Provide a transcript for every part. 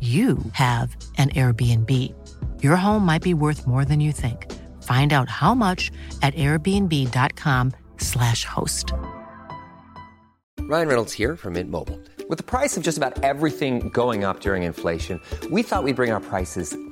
you have an Airbnb. Your home might be worth more than you think. Find out how much at airbnb.com/slash host. Ryan Reynolds here from Mint Mobile. With the price of just about everything going up during inflation, we thought we'd bring our prices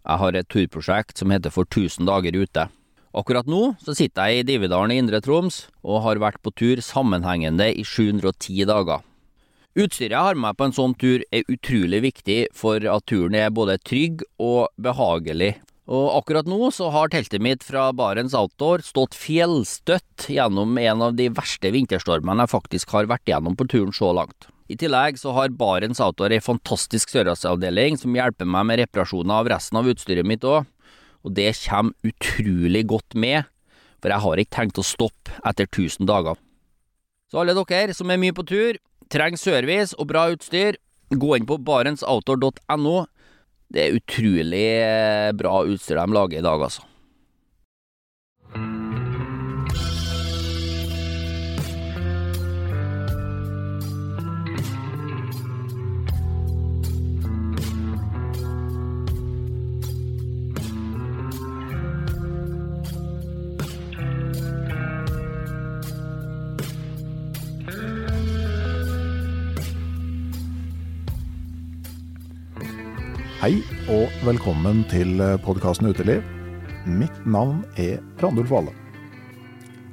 Jeg har et turprosjekt som heter For 1000 dager ute. Akkurat nå så sitter jeg i Dividalen i Indre Troms og har vært på tur sammenhengende i 710 dager. Utstyret jeg har med meg på en sånn tur er utrolig viktig for at turen er både trygg og behagelig. Og akkurat nå så har teltet mitt fra Barents Outdoor stått fjellstøtt gjennom en av de verste vinterstormene jeg faktisk har vært gjennom på turen så langt. I tillegg så har Barents Outdoor ei fantastisk sørlandsavdeling som hjelper meg med reparasjoner av resten av utstyret mitt òg, og det kommer utrolig godt med, for jeg har ikke tenkt å stoppe etter 1000 dager. Så alle dere som er mye på tur, trenger service og bra utstyr, gå inn på barentsoutdoor.no. Det er utrolig eh, bra utstyr de lager i dag, altså. Hei og velkommen til podkasten Uteliv. Mitt navn er Randulf Valle.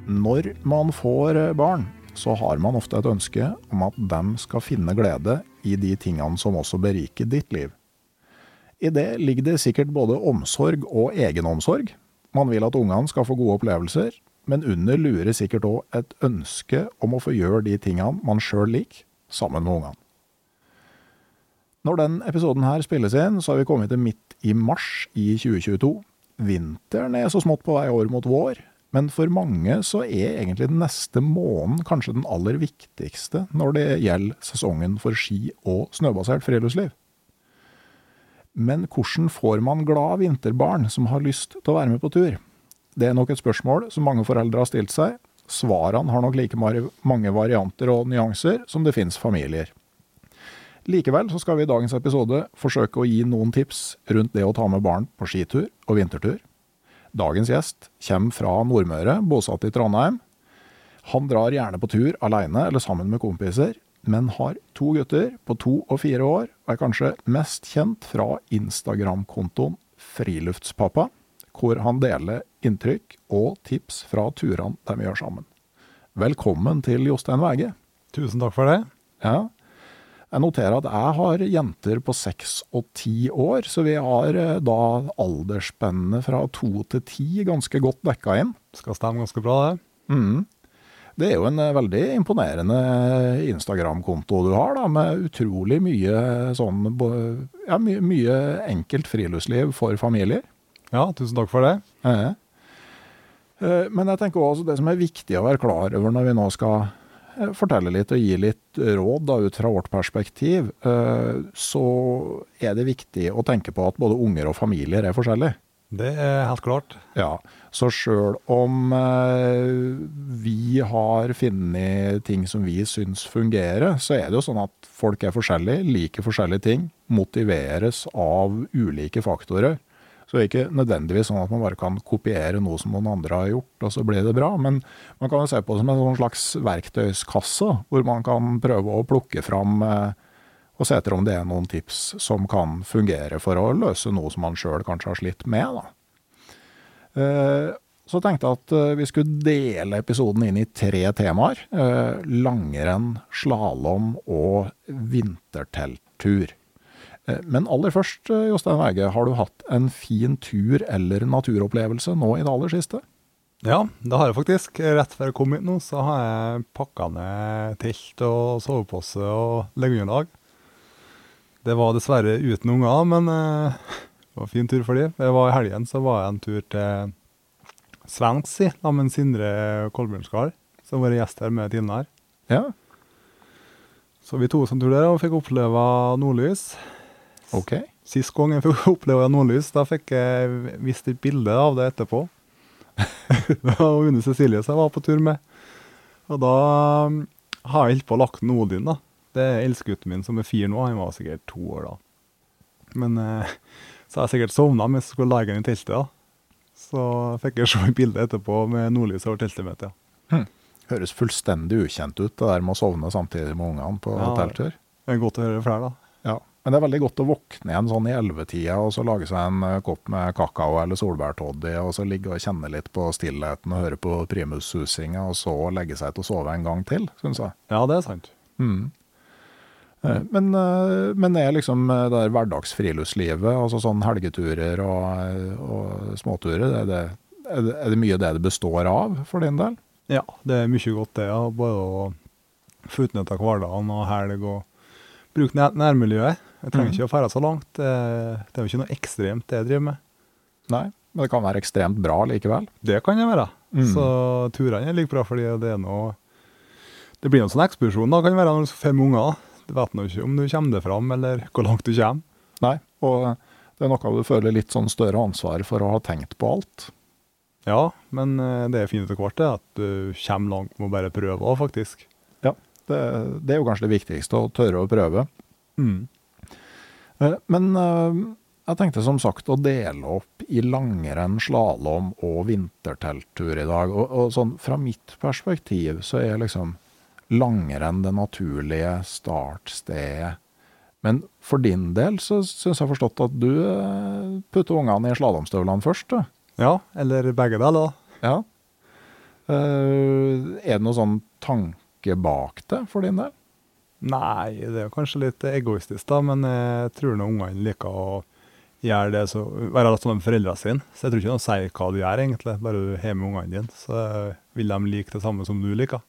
Når man får barn, så har man ofte et ønske om at de skal finne glede i de tingene som også beriker ditt liv. I det ligger det sikkert både omsorg og egenomsorg. Man vil at ungene skal få gode opplevelser, men under lurer sikkert òg et ønske om å få gjøre de tingene man sjøl liker, sammen med ungene. Når den episoden her spilles inn, så har vi kommet til midt i mars i 2022. Vinteren er så smått på vei over mot vår, men for mange så er egentlig den neste måneden kanskje den aller viktigste når det gjelder sesongen for ski og snøbasert friluftsliv. Men hvordan får man glad vinterbarn som har lyst til å være med på tur? Det er nok et spørsmål som mange foreldre har stilt seg. Svarene har nok like mange varianter og nyanser som det finnes familier. Likevel så skal vi i dagens episode forsøke å gi noen tips rundt det å ta med barn på skitur og vintertur. Dagens gjest kommer fra Nordmøre, bosatt i Trondheim. Han drar gjerne på tur alene eller sammen med kompiser, men har to gutter på to og fire år, og er kanskje mest kjent fra Instagram-kontoen Friluftspappa, hvor han deler inntrykk og tips fra turene de gjør sammen. Velkommen til Jostein Wæge. Tusen takk for det. Ja, jeg noterer at jeg har jenter på seks og ti år, så vi har eh, da aldersspennet fra to til ti ganske godt dekka inn. Skal stemme ganske bra, det. Mm. Det er jo en eh, veldig imponerende Instagram-konto du har, da, med utrolig mye sånn Ja, mye, mye enkelt friluftsliv for familier. Ja, tusen takk for det. Eh. Men jeg tenker også det som er viktig å være klar over når vi nå skal eh, fortelle litt og gi litt råd da, ut fra vårt perspektiv, eh, så er det viktig å tenke på at både unger og familier er forskjellige. Det er helt klart. Ja, så sjøl om eh, vi har funnet ting som vi syns fungerer, så er det jo sånn at folk er forskjellige, liker forskjellige ting, motiveres av ulike faktorer. Så det er ikke nødvendigvis sånn at man bare kan kopiere noe som noen andre har gjort, og så blir det bra. Men man kan jo se på det som en sånn slags verktøyskasse, hvor man kan prøve å plukke fram eh, og se etter om det er noen tips som kan fungere for å løse noe som man sjøl kanskje har slitt med. Da. Eh, så tenkte jeg at eh, vi skulle dele episoden inn i tre temaer. Langrenn, slalåm og vintertelttur. Men aller først, Jostein Weige, har du hatt en fin tur eller naturopplevelse nå i det aller siste? Ja, det har jeg faktisk. Rett før jeg kom hit nå, så har jeg pakka ned telt og sovepose og leggeunderlag. Det var dessverre uten unger, men uh, det var en fin tur for dem. Det var I helgen så var jeg en tur til Svensk, si, da, med Sindre Kolbjørnskar, som var gjest her med tidligere. Ja. Så vi tok oss en tur der og fikk oppleve nordlys. Ok. Sist gang jeg fikk oppleve nordlys, da fikk jeg vist et bilde av det etterpå. det var Une Cecilie som jeg var på tur med. Og da um, har jeg holdt på å lagt Odin, da. Det er eldstegutten min som er fire nå, han var sikkert to år da. Men eh, så har jeg sikkert sovna mens jeg skulle legge den i teltet. da. Så fikk jeg se et bilde etterpå med nordlys over teltet mitt. ja. Hm. Høres fullstendig ukjent ut, det der med å sovne samtidig med ungene på Ja. telttur. Det er godt å høre flere, da. Ja. Men det er veldig godt å våkne igjen sånn i ellevetida og så lage seg en eh, kopp med kakao eller solbærtoddy, og så ligge og kjenne litt på stillheten og høre på primussusinga, og så legge seg til å sove en gang til, syns jeg. Ja, det er sant. Mm. Eh, Men, eh, men er liksom det der hverdagsfriluftslivet, altså sånn helgeturer og, og småturer, er det, er, det, er det mye det det består av for din del? Ja, det er mye godt det. ja. Både å få utnytta hverdagen og helg og bruke nærmiljøet. Jeg trenger Mhm. ikke å ferde så langt. Det, det er jo ikke noe ekstremt det jeg driver med. Nei, men det kan være ekstremt bra likevel. Det kan jeg være. Mm. Så turene er like bra fordi det er noe Det blir en sånn ekspedisjon, da. Kan det være når du får fem unger. Du vet nå ikke om du kommer deg fram, eller hvor langt du kommer. Nei, og det er noe du føler litt sånn større ansvar for å ha tenkt på alt. Ja, men eh, det er fint etter hvert at du kommer langt med å bare prøve òg, faktisk. Ja, det, det er jo kanskje det viktigste, å tørre å prøve. Mm. Eh, Men eh, jeg tenkte som sagt å dele opp i langrenn, slalåm og vintertelttur i dag. Og, og sånn fra mitt perspektiv så er liksom langrenn det naturlige startstedet. Men for din del så syns jeg har forstått at du eh, putter ungene i slalåmstøvlene først. Du. Ja, eller begge deler. Ja. Er det noen sånn tanke bak det for din del? Nei, det er kanskje litt egoistisk, da, men jeg tror nå ungene liker å gjøre det så, være med foreldrene sine. Så jeg tror ikke noe sier hva du gjør, egentlig. Bare du har med ungene dine, så vil de like det samme som du liker.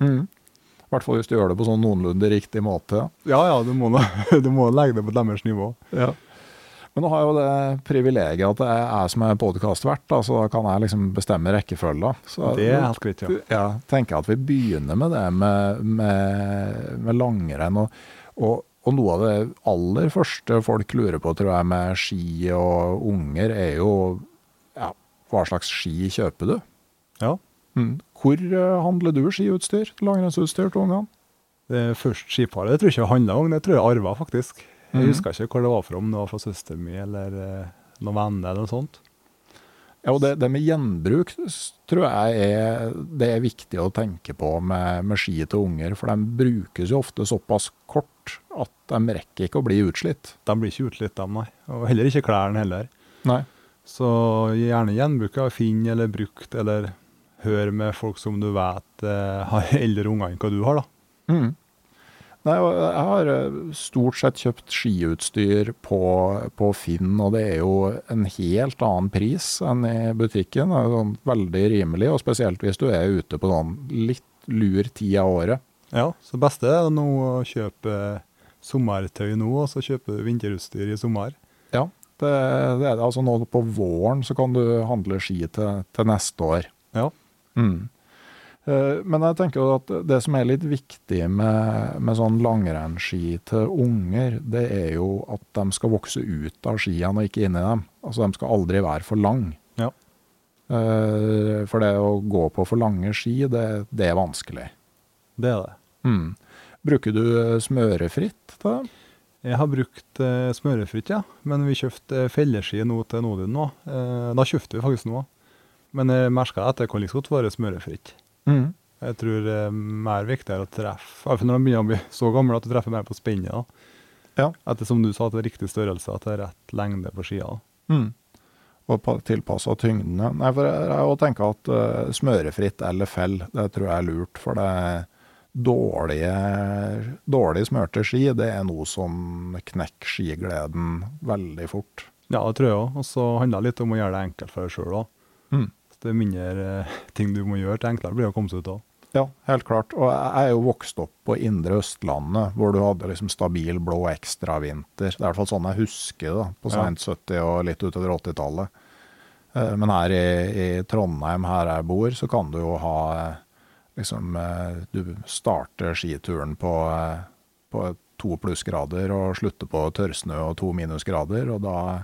I hvert fall hvis du gjør det på sånn noenlunde riktig måte. Ja ja, du må, du må legge det på deres nivå. Ja. Men nå har jeg jo det privilegiet at det er jeg som er podkastvert, så da kan jeg liksom bestemme rekkefølga. Det er helt greit, ja. ja, tenker jeg at vi begynner med det med, med, med langrenn. Og, og, og noe av det aller første folk lurer på, tror jeg, med ski og unger, er jo ja, hva slags ski kjøper du? Ja. Mm. Hvor eh, handler du skiutstyr? Langrennsutstyr til ungene? Det først skiparet. Det tror jeg ikke jeg handla om, det tror jeg arva, faktisk. Jeg Mhm. husker ikke hvor det var fra, om det var fra søsteren min eller eh, noen venner eller noe sånt. Ja, og det, det med gjenbruk tror jeg er, det er viktig å tenke på med, med ski til unger, for de brukes jo ofte såpass kort at de rekker ikke å bli utslitt. De blir ikke utslitt, de, nei. Og heller ikke klærne heller. Nei. Så gjerne gjenbruk av finn eller brukt, eller hør med folk som du vet eh, har eldre unger enn hva du har, da. Mm. Nei, jeg har eh, stort sett kjøpt skiutstyr på, på Finn, og det er jo en helt annen pris enn i butikken. Det er sånn veldig rimelig, og spesielt hvis du er ute på sånn litt lur tid av året. Ja, så det beste er nå å kjøpe sommertøy nå, og så kjøpe vinterutstyr i sommer. Ja, det, det er det. Altså nå på våren så kan du handle ski til, til neste år. Ja. Mm. Eh, Men jeg tenker jo at det som er litt viktig med, med sånn langrennsski til unger, det er jo at de skal vokse ut av skiene og ikke inn i dem. Altså de skal aldri være for lang. Ja. Eh, For det å gå på for lange ski, det, det er vanskelig. Det er det. Mm. Bruker du eh, smørefritt til det? Jeg har brukt eh, smørefritt, ja. Men vi kjøpte felleski nå til Nodin nå. Eh, da kjøpte vi faktisk noe. Men jeg merka at det kan like godt være smørefritt. Mm. Jeg tror det er mer viktig å treffe Iallfall når de begynner å bli så gamle at du treffer mer på spennet. da. Ja. At det, som du sa, at det er riktig størrelse, at det er rett lengde på skia. Mm. Og tilpassa tyngdene. Nei, for jeg, jeg også tenker at uh, smørefritt eller fell, det tror jeg er lurt. For det dårlige, dårlig smørte ski, det er noe som knekker skigleden veldig fort. Ja, det tror jeg òg. Og så handler det litt om å gjøre det enkelt for deg sjøl òg. Mindre eh, ting du må gjøre, til enklere blir det å komme seg ut av. Ja, helt klart. Og jeg er jo vokst opp på indre Østlandet, hvor du hadde liksom stabil blå ekstravinter. Det er i hvert fall sånn jeg husker det, på sent 70- og litt utover 80-tallet. Eh, Men her i, i Trondheim, her jeg bor, så kan du jo ha eh, liksom Du starter skituren på, på to plussgrader og slutter på tørrsnø og to minusgrader. Og da,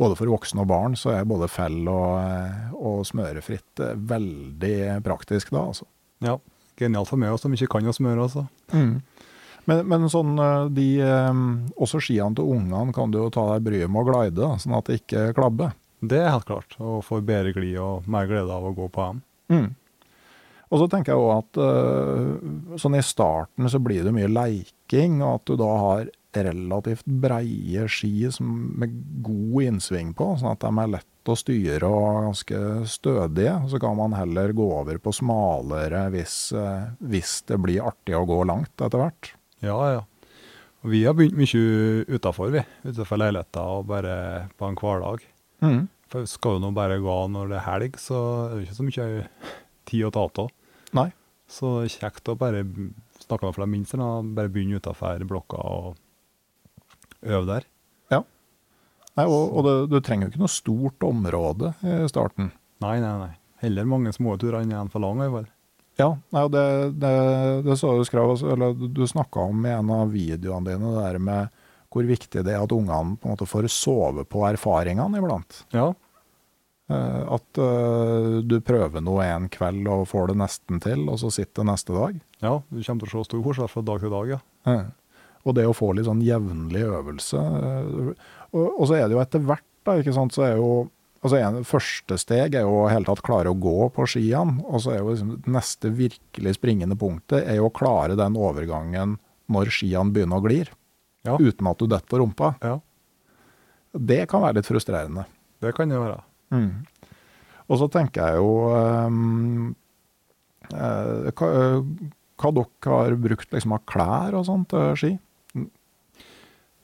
både for voksne og barn, så er både fell og, eh, og smørefritt eh, veldig praktisk da, altså. Ja, Genialt for meg også, som ikke kan å smøre. også. Men, men sånn, eh, de, også skiene til ungene kan du jo ta deg bryet med å glide, sånn at det ikke klabber. Det er helt klart. Og får bedre glid og mer glede av å gå på dem. Og så tenker jeg også at sånn i starten så blir det mye leiking, og at du da har relativt breie ski som, med god innsving på, sånn at de er lett å styre og ganske stødige. Så kan man heller gå over på smalere hvis, eh, hvis det blir artig å gå langt etter hvert. Ja, ja. Vi har begynt mye utafor, vi. Utenfor leiligheta og bare på en hverdag. For skal jo nå bare gå når det er helg, så er det ikke så mye tid å ta av. Så kjekt å bare snakke med for de minste, bare begynne utafor blokka og øve der. Nei, og og det, du trenger jo ikke noe stort område i starten. Nei, nei, nei. Heller mange små turer enn en for lang, i hvert fall. Ja, nei, det, det, det så du skrev, eller du- du snakka om i en av videoene dine, det der med hvor viktig det er at ungene på en måte får sove på erfaringene iblant. Ja. Eh, At eh, du prøver noe en kveld og får det nesten til, og så sitter det neste dag. ja, du kommer til å se stor forskjell fra dag til dag, ja. Eh, Og det å få litt sånn jevnlig øvelse. eh, Og, og så er det jo etter hvert, da, ikke sant, så er jo Altså en, Første steg er jo å hele tatt klare å gå på skiene. Og så er jo liksom neste virkelig springende punktet er jo å klare den overgangen når skiene begynner å glir, Ja. uten at du detter på rumpa. Ja, Det kan være litt frustrerende. det kan det være. Og så tenker jeg jo um, uh, hva, hva dere har brukt liksom av klær og sånt til ski?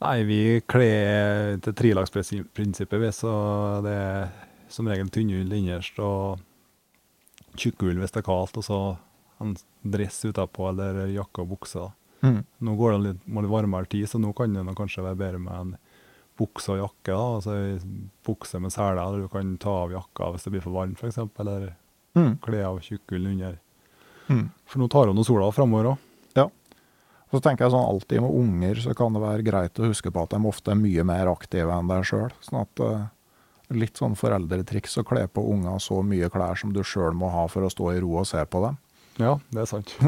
Nei, vi kler til trilagsprinsippet, vi, så det er som regel tynnull innerst og tjukkull hvis det er kaldt, og så en dress utapå eller jakke og bukse. Mm. Nå går det litt, må det varmere tid, så nå kan det kanskje være bedre med en bukse og jakke. da, altså Bukse med seler, eller du kan ta av jakka hvis det blir for varmt, f.eks., eller Mm. kle av tjukkull under. Mm. For nå tar hun sola framover òg. Ja. Og så tenker jeg sånn alltid med unger så kan det være greit å huske på at de ofte er mye mer aktive enn deg sjøl. Sånn at uh, litt sånn foreldretriks å kle på unger så mye klær som du sjøl må ha for å stå i ro og se på dem. Ja, det er sant.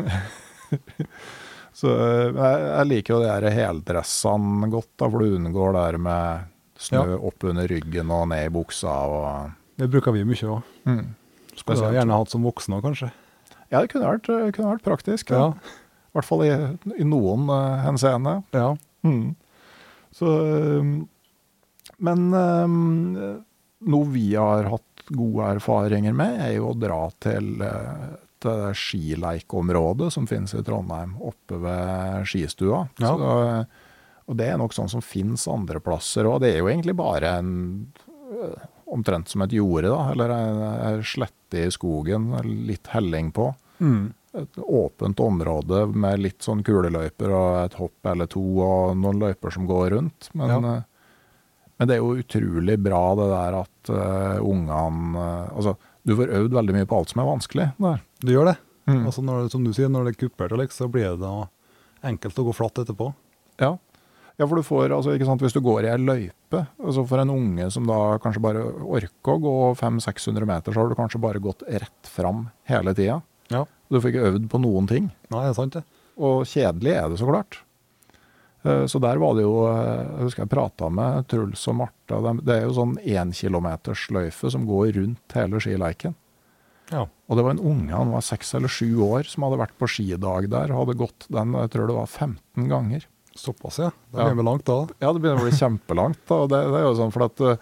Så eh, jeg, jeg liker jo de her heldressene godt, da, for du unngår det der med snø opp under ryggen og ned i buksa og Det bruker vi mye òg. mm. Skulle Spesielt. gjerne hatt som voksne òg, kanskje. Ja, det kunne vært, det kunne vært praktisk. Ja. I hvert fall i, i noen uh, henseende. ja. Mm. Så um, Men um, noe vi har hatt gode erfaringer med, er jo å dra til, uh, det skileikområdet som finnes i Trondheim, oppe ved skistua. Ja. Så, uh, og det er nok sånn som finnes andre plasser òg. Det er jo egentlig bare en uh, omtrent som et jorde, da, eller en slette i skogen, litt helling på Mm. Et åpent område med litt sånn kuleløyper og et hopp eller to og noen løyper som går rundt. Men, Ja. eh, men det er jo utrolig bra det der at uh, ungene uh, Altså, du får øvd veldig mye på alt som er vanskelig der. Du gjør det. Mm. Altså når, som du sier, når det er kuppert, liksom, så blir det da enkelt å gå flatt etterpå. Ja. ja, for du får, altså, ikke sant, hvis du går i ei løype, altså for en unge som da kanskje bare orker å gå 500-600 meter, så har du kanskje bare gått rett fram hele tida. Ja. Du får ikke øvd på noen ting. Nei, det er sant det. Og kjedelig er det så klart. Eh, Så der var det jo eh, Jeg husker jeg prata med Truls og Marta. Det er jo sånn énkilometersløyfe som går rundt hele skileiken. Ja. Og det var en unge, han var seks eller sju år, som hadde vært på skidag der. Hadde gått den, jeg tror det var 15 ganger. Såpass, ja. Det Ja. blir vi langt da. Ja, det begynner å bli kjempelangt. Da. og Det, det er jo sånn for at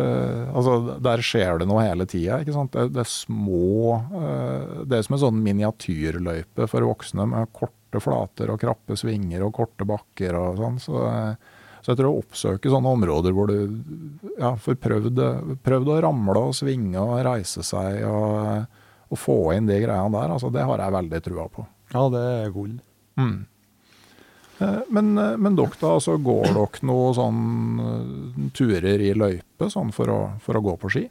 eh, altså, Der skjer det noe hele tida. Det, det er små uh, Det er som en sånn miniatyrløype for voksne med korte flater og krappe svinger og korte bakker og sånn. Så, eh, så jeg tror å oppsøke sånne områder hvor du ja, får prøvd, prøvd å ramle og svinge og reise seg og, og få inn de greiene der, altså, det har jeg veldig trua på. Ja, det er gull. Mm. Eh, Men, eh, men dere da, altså går dere noen sånn eh, turer i løype sånn for å, for å gå på ski?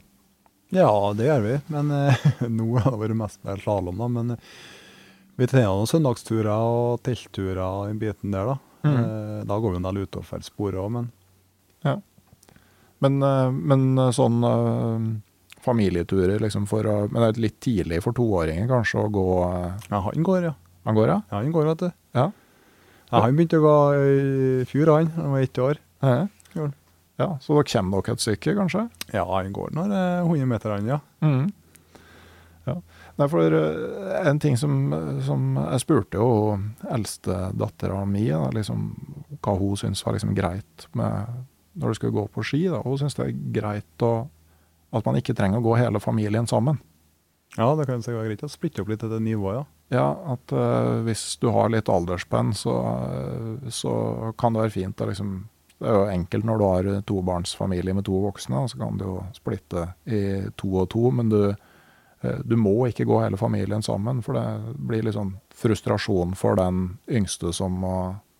Ja, det gjør vi. Men nå har det vært mest med slalåm, da. Men vi trener noen søndagsturer og teltturer i biten der, da. Mm. Da går vi en del utover sporet òg, men Men, eh, men eh, sånn familieturer liksom for å Men det er litt tidlig for toåringer kanskje å gå ja, han går, ja. Han går, ja? Ja, han går, vet du. Ja. Ja, han begynte å gå i fjor, han. Han var ett år. Ja. Ja. Så da kommer dere et stykke, kanskje? Ja, han går er 100 meter, han, ja. Mm. Ja. Nei, for eh, en ting som, som Jeg spurte jo eldstedattera mi liksom, hva hun syntes var liksom greit med når du skulle gå på ski. Da. Hun syntes det er greit å, at man ikke trenger å gå hele familien sammen. Ja, det kan være greit å splitte opp litt etter nivået, ja. Ja, at uh, hvis du har litt aldersspenn, så, uh, så kan det være fint å liksom Det er jo enkelt når du har tobarnsfamilie med to voksne, og så kan du jo splitte i to og to, men du, uh, du må ikke gå hele familien sammen, for det blir litt sånn frustrasjon for den yngste som må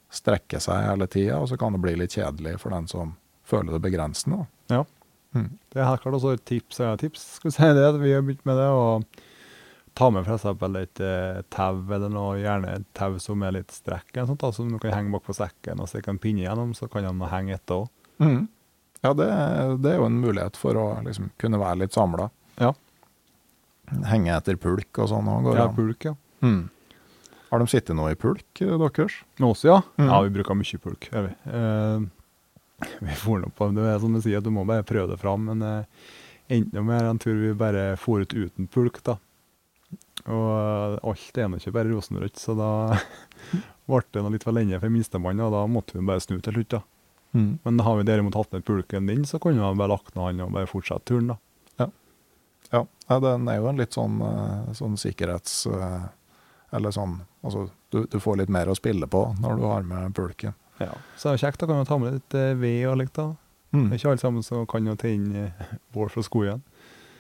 strekke seg hele tida, og så kan det bli litt kjedelig for den som føler det begrensende. da. Ja. Mm. Det er helt klart også et tips. Ja, tips skal vi si det, at vi har begynt med det. å ta med f.eks. et eh, tau, eller noe, gjerne et tau som er litt strekk, eller sånt, da, som du kan henge bak på sekken og stikke en pinne gjennom, så kan han henge etter òg. Mm. Ja, det, det er jo en mulighet for å liksom kunne være litt samla. Ja. Henge etter pulk og sånn. Ja, pulk, ja. Mm. Har de sittet noe i pulk, eh, deres? Med oss, ja. Mm. Ja, vi bruker mye pulk, gjør vi. Eh, vi for nå på, det er som du sier, du må bare prøve det fram, men uh, enda mer en tur vi bare for ut uten pulk, da. Og eh, alt er nå ikke bare rosenrødt, så da ble det noe litt for lenge for minstemann, og da måtte vi bare snu til slutt, da. Mm. Men har vi derimot hatt med pulken din, så kunne vi bare lagt ned han og bare fortsatt turen, da. Ja, Nei, den er jo en litt sånn, eh, sånn sikkerhets... eh, Eller sånn Altså, du, du får litt mer å spille på når du har med pulken. Ja. Så er det kjekt, da kan vi ta med litt eh, ved og likt, da. Mm. Det er ikke alle sammen som kan jo tenne uh, bål fra skogen.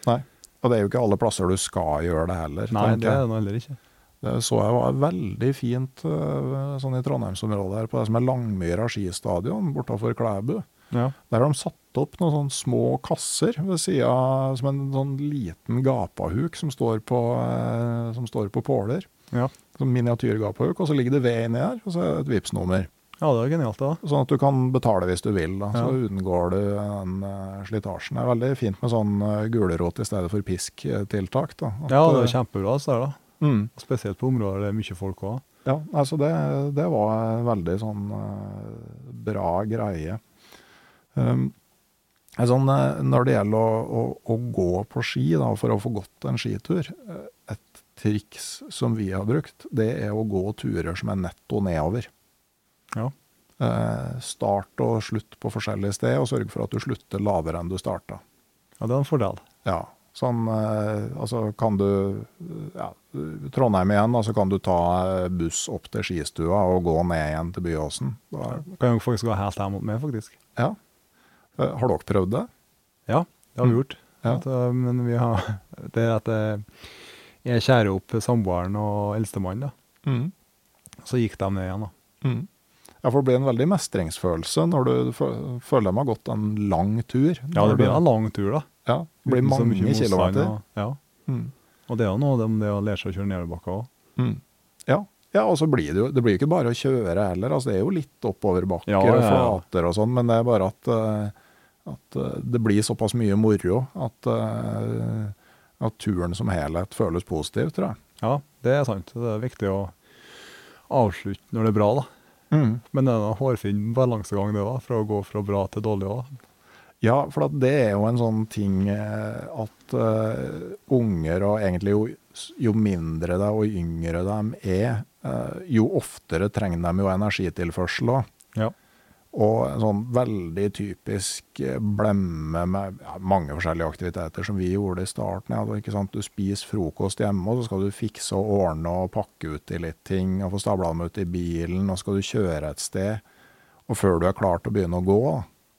Nei. Og det er jo ikke alle plasser du skal gjøre det heller. Nei, det er det heller ikke. Det så jeg var veldig fint eh, sånn i Trondheimsområdet her, på det som er Langmyra skistadion bortafor Klæbu. Ja. Der har de satt opp noen sånne små kasser ved sida som en sånn liten gapahuk som står på, eh, som står på påler. Ja. Som miniatyrgapahuk, og så ligger det ved inni her, og så er det et Vipps-nummer. Ja, det er genialt, det. da. Sånn at du kan betale hvis du vil, da. så Ja. unngår du den eh, slitasjen. Det er veldig fint med sånn uh, gulrot i stedet for pisk-tiltak. da. At, Ja, det er eh, kjempebra, så er det. mm. Spesielt på områder der det er mye folk òg. Ja, altså det, det var veldig sånn eh, bra greie. Um, eh, når det gjelder å, å, å gå på ski da, for å få gått en skitur, eh, et triks som vi har brukt, det er å gå turer som er netto nedover. Ja. Eh, start og slutt på forskjellige steder, og sørge for at du slutter lavere enn du starta. ja, det er en fordel. Ja, sånn, eh, altså kan du, ja, Trondheim igjen, da, så kan du ta eh, buss opp til skistua og gå ned igjen til Byåsen. Da, Kan jo faktisk gå helt her mot meg, faktisk. ja. Eh, Har dere prøvd det? Ja, det har vi Mm. gjort. Ja. At, uh, men vi har Det er at uh, jeg skjærer opp samboeren og eldstemann, da. Så gikk de ned igjen, da. Mm. Ja, for det blir en veldig mestringsfølelse når du føler føler de har gått en lang tur. Ja, det blir en lang tur, da. Ja, det blir mange kilometer. Og, ja. Mm. og det er jo noe om det å lære seg å kjøre nedoverbakker òg. Mm. Ja. ja, og så blir det jo Det blir ikke bare å kjøre heller. altså Det er jo litt oppoverbakker Ja, ja, og flater og sånn, men det er bare at, eh, at eh, det blir såpass mye moro at, eh, at turen som helhet føles positiv, tror jeg. Ja, det er sant. Det er viktig å avslutte når det er bra, da. Mm. Men det er en hårfin balansegang, det da, fra å gå fra bra til dårlig òg. Ja, for at det er jo en sånn ting eh, at uh, unger, og egentlig jo, jo mindre de og yngre de er, uh, jo oftere trenger de jo energitilførsel òg. Og en sånn veldig typisk eh, blemme med ja, mange forskjellige aktiviteter som vi gjorde i starten. Ja? Du spiser frokost hjemme, og så skal du fikse og ordne og pakke ut i litt ting, og få stabla dem ut i bilen, og så skal du kjøre et sted. Og før du er klar til å begynne å gå,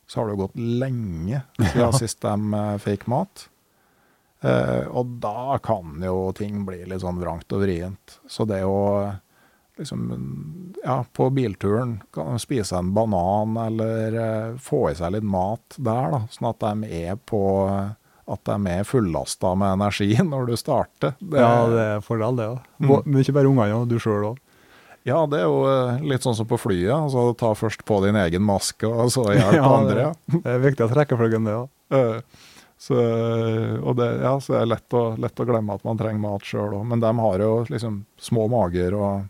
så har det gått lenge siden sist de eh, fikk mat. Eh, og da kan jo ting bli litt sånn vrangt og vrient. Så det å liksom Ja, på bilturen kan de spise en banan eller eh, få i seg litt mat der, da. Sånn at de er på At de er fullasta med energi når du starter. Det- ja, det er fordel, det òg. Mm. Men ikke bare ungene, du sjøl òg. Ja, det er jo eh, litt sånn som på flyet. altså Ta først på din egen maske, og så hjelp andre. det, det er viktig at rekkefølgen, det òg. Eh, Så, og det, ja, så det er lett å, lett å glemme at man trenger mat sjøl òg. Men de har jo liksom små mager og,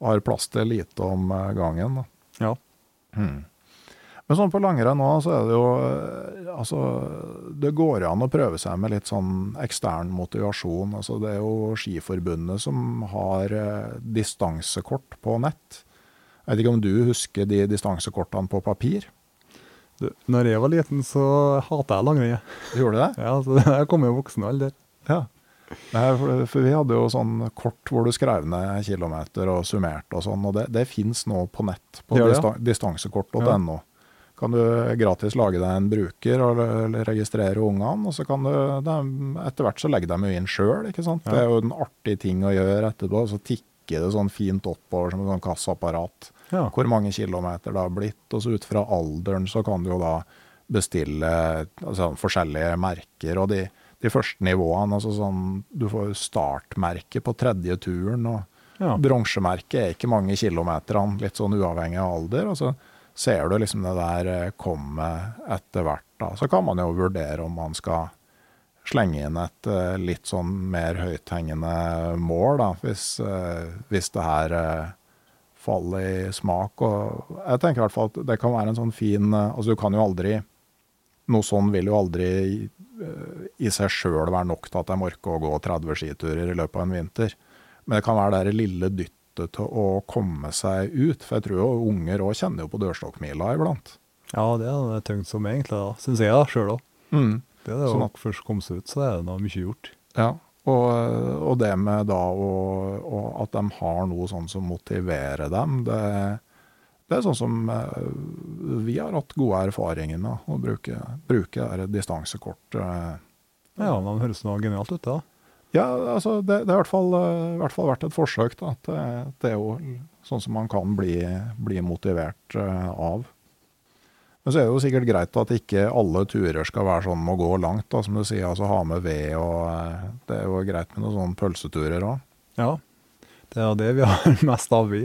og har plass til lite om eh, gangen. Ja. Hmm. Men sånn på langrenn nå, så er det jo eh, Altså, det går an å prøve seg med litt sånn ekstern motivasjon. Altså, det er jo Skiforbundet som har eh, distansekort på nett. Jeg vet ikke om du husker de distansekortene på papir? Du, når jeg var liten, så hata jeg langrenn. Gjorde du det? Ja, så jeg kom i voksen alder. Ja. Nei, for, for vi hadde jo sånn kort hvor du skrev ned kilometer og summerte og sånn, og det, det fins nå på nett på ja, ja? distan distansekort.no. Kan du gratis lage deg en bruker og registrere ungene, og så kan du de, Etter hvert så legger de jo inn sjøl, ikke sant. Det er jo en artig ting å gjøre etterpå. Så tikker det sånn fint oppover som et sånn kassaapparat hvor mange kilometer det har blitt. Og så ut fra alderen så kan du jo da bestille altså, forskjellige merker. Og de, de første nivåene, altså sånn Du får startmerke på tredje turen. og Ja. Bronsemerket er ikke mange kilometerne, litt sånn uavhengig av alder. Og så ser du liksom det der eh, komme etter hvert. da. Så kan man jo vurdere om man skal slenge inn et eh, litt sånn mer høythengende mål, da, hvis, eh, hvis det her faller i smak. Og jeg tenker i hvert fall at det kan være en sånn fin Altså, du kan jo aldri Noe sånn vil jo aldri i seg sjøl være nok til at jeg orker å gå 30 skiturer i løpet av en vinter. Men det kan være det lille dyttet til å komme seg ut. For jeg tror jo unger òg kjenner jo på dørstokkmila iblant. ja, det er det tungt som egentlig, da. Syns jeg, da, sjøl òg. Det er det Sånn å først komme seg ut, så er det da mye gjort. Ja, og, og det med da å, at de har noe sånn som motiverer dem, det, det er sånn som eh, vi har hatt gode erfaringer med, å bruke, bruke distansekort. eh. Ja, men det høres noe genialt ut, da. Ja, altså det, det har i hvert fall, eh, i hvert fall vært et forsøk. Da. at Det, det er jo sånn som man kan bli, bli motivert eh, av. Men så er det jo sikkert greit at ikke alle turer skal være sånn å gå langt, da, som du sier. altså Ha med ved og eh, Det er jo greit med noen sånne pølseturer òg. Ja. Det er det vi har mest av, vi.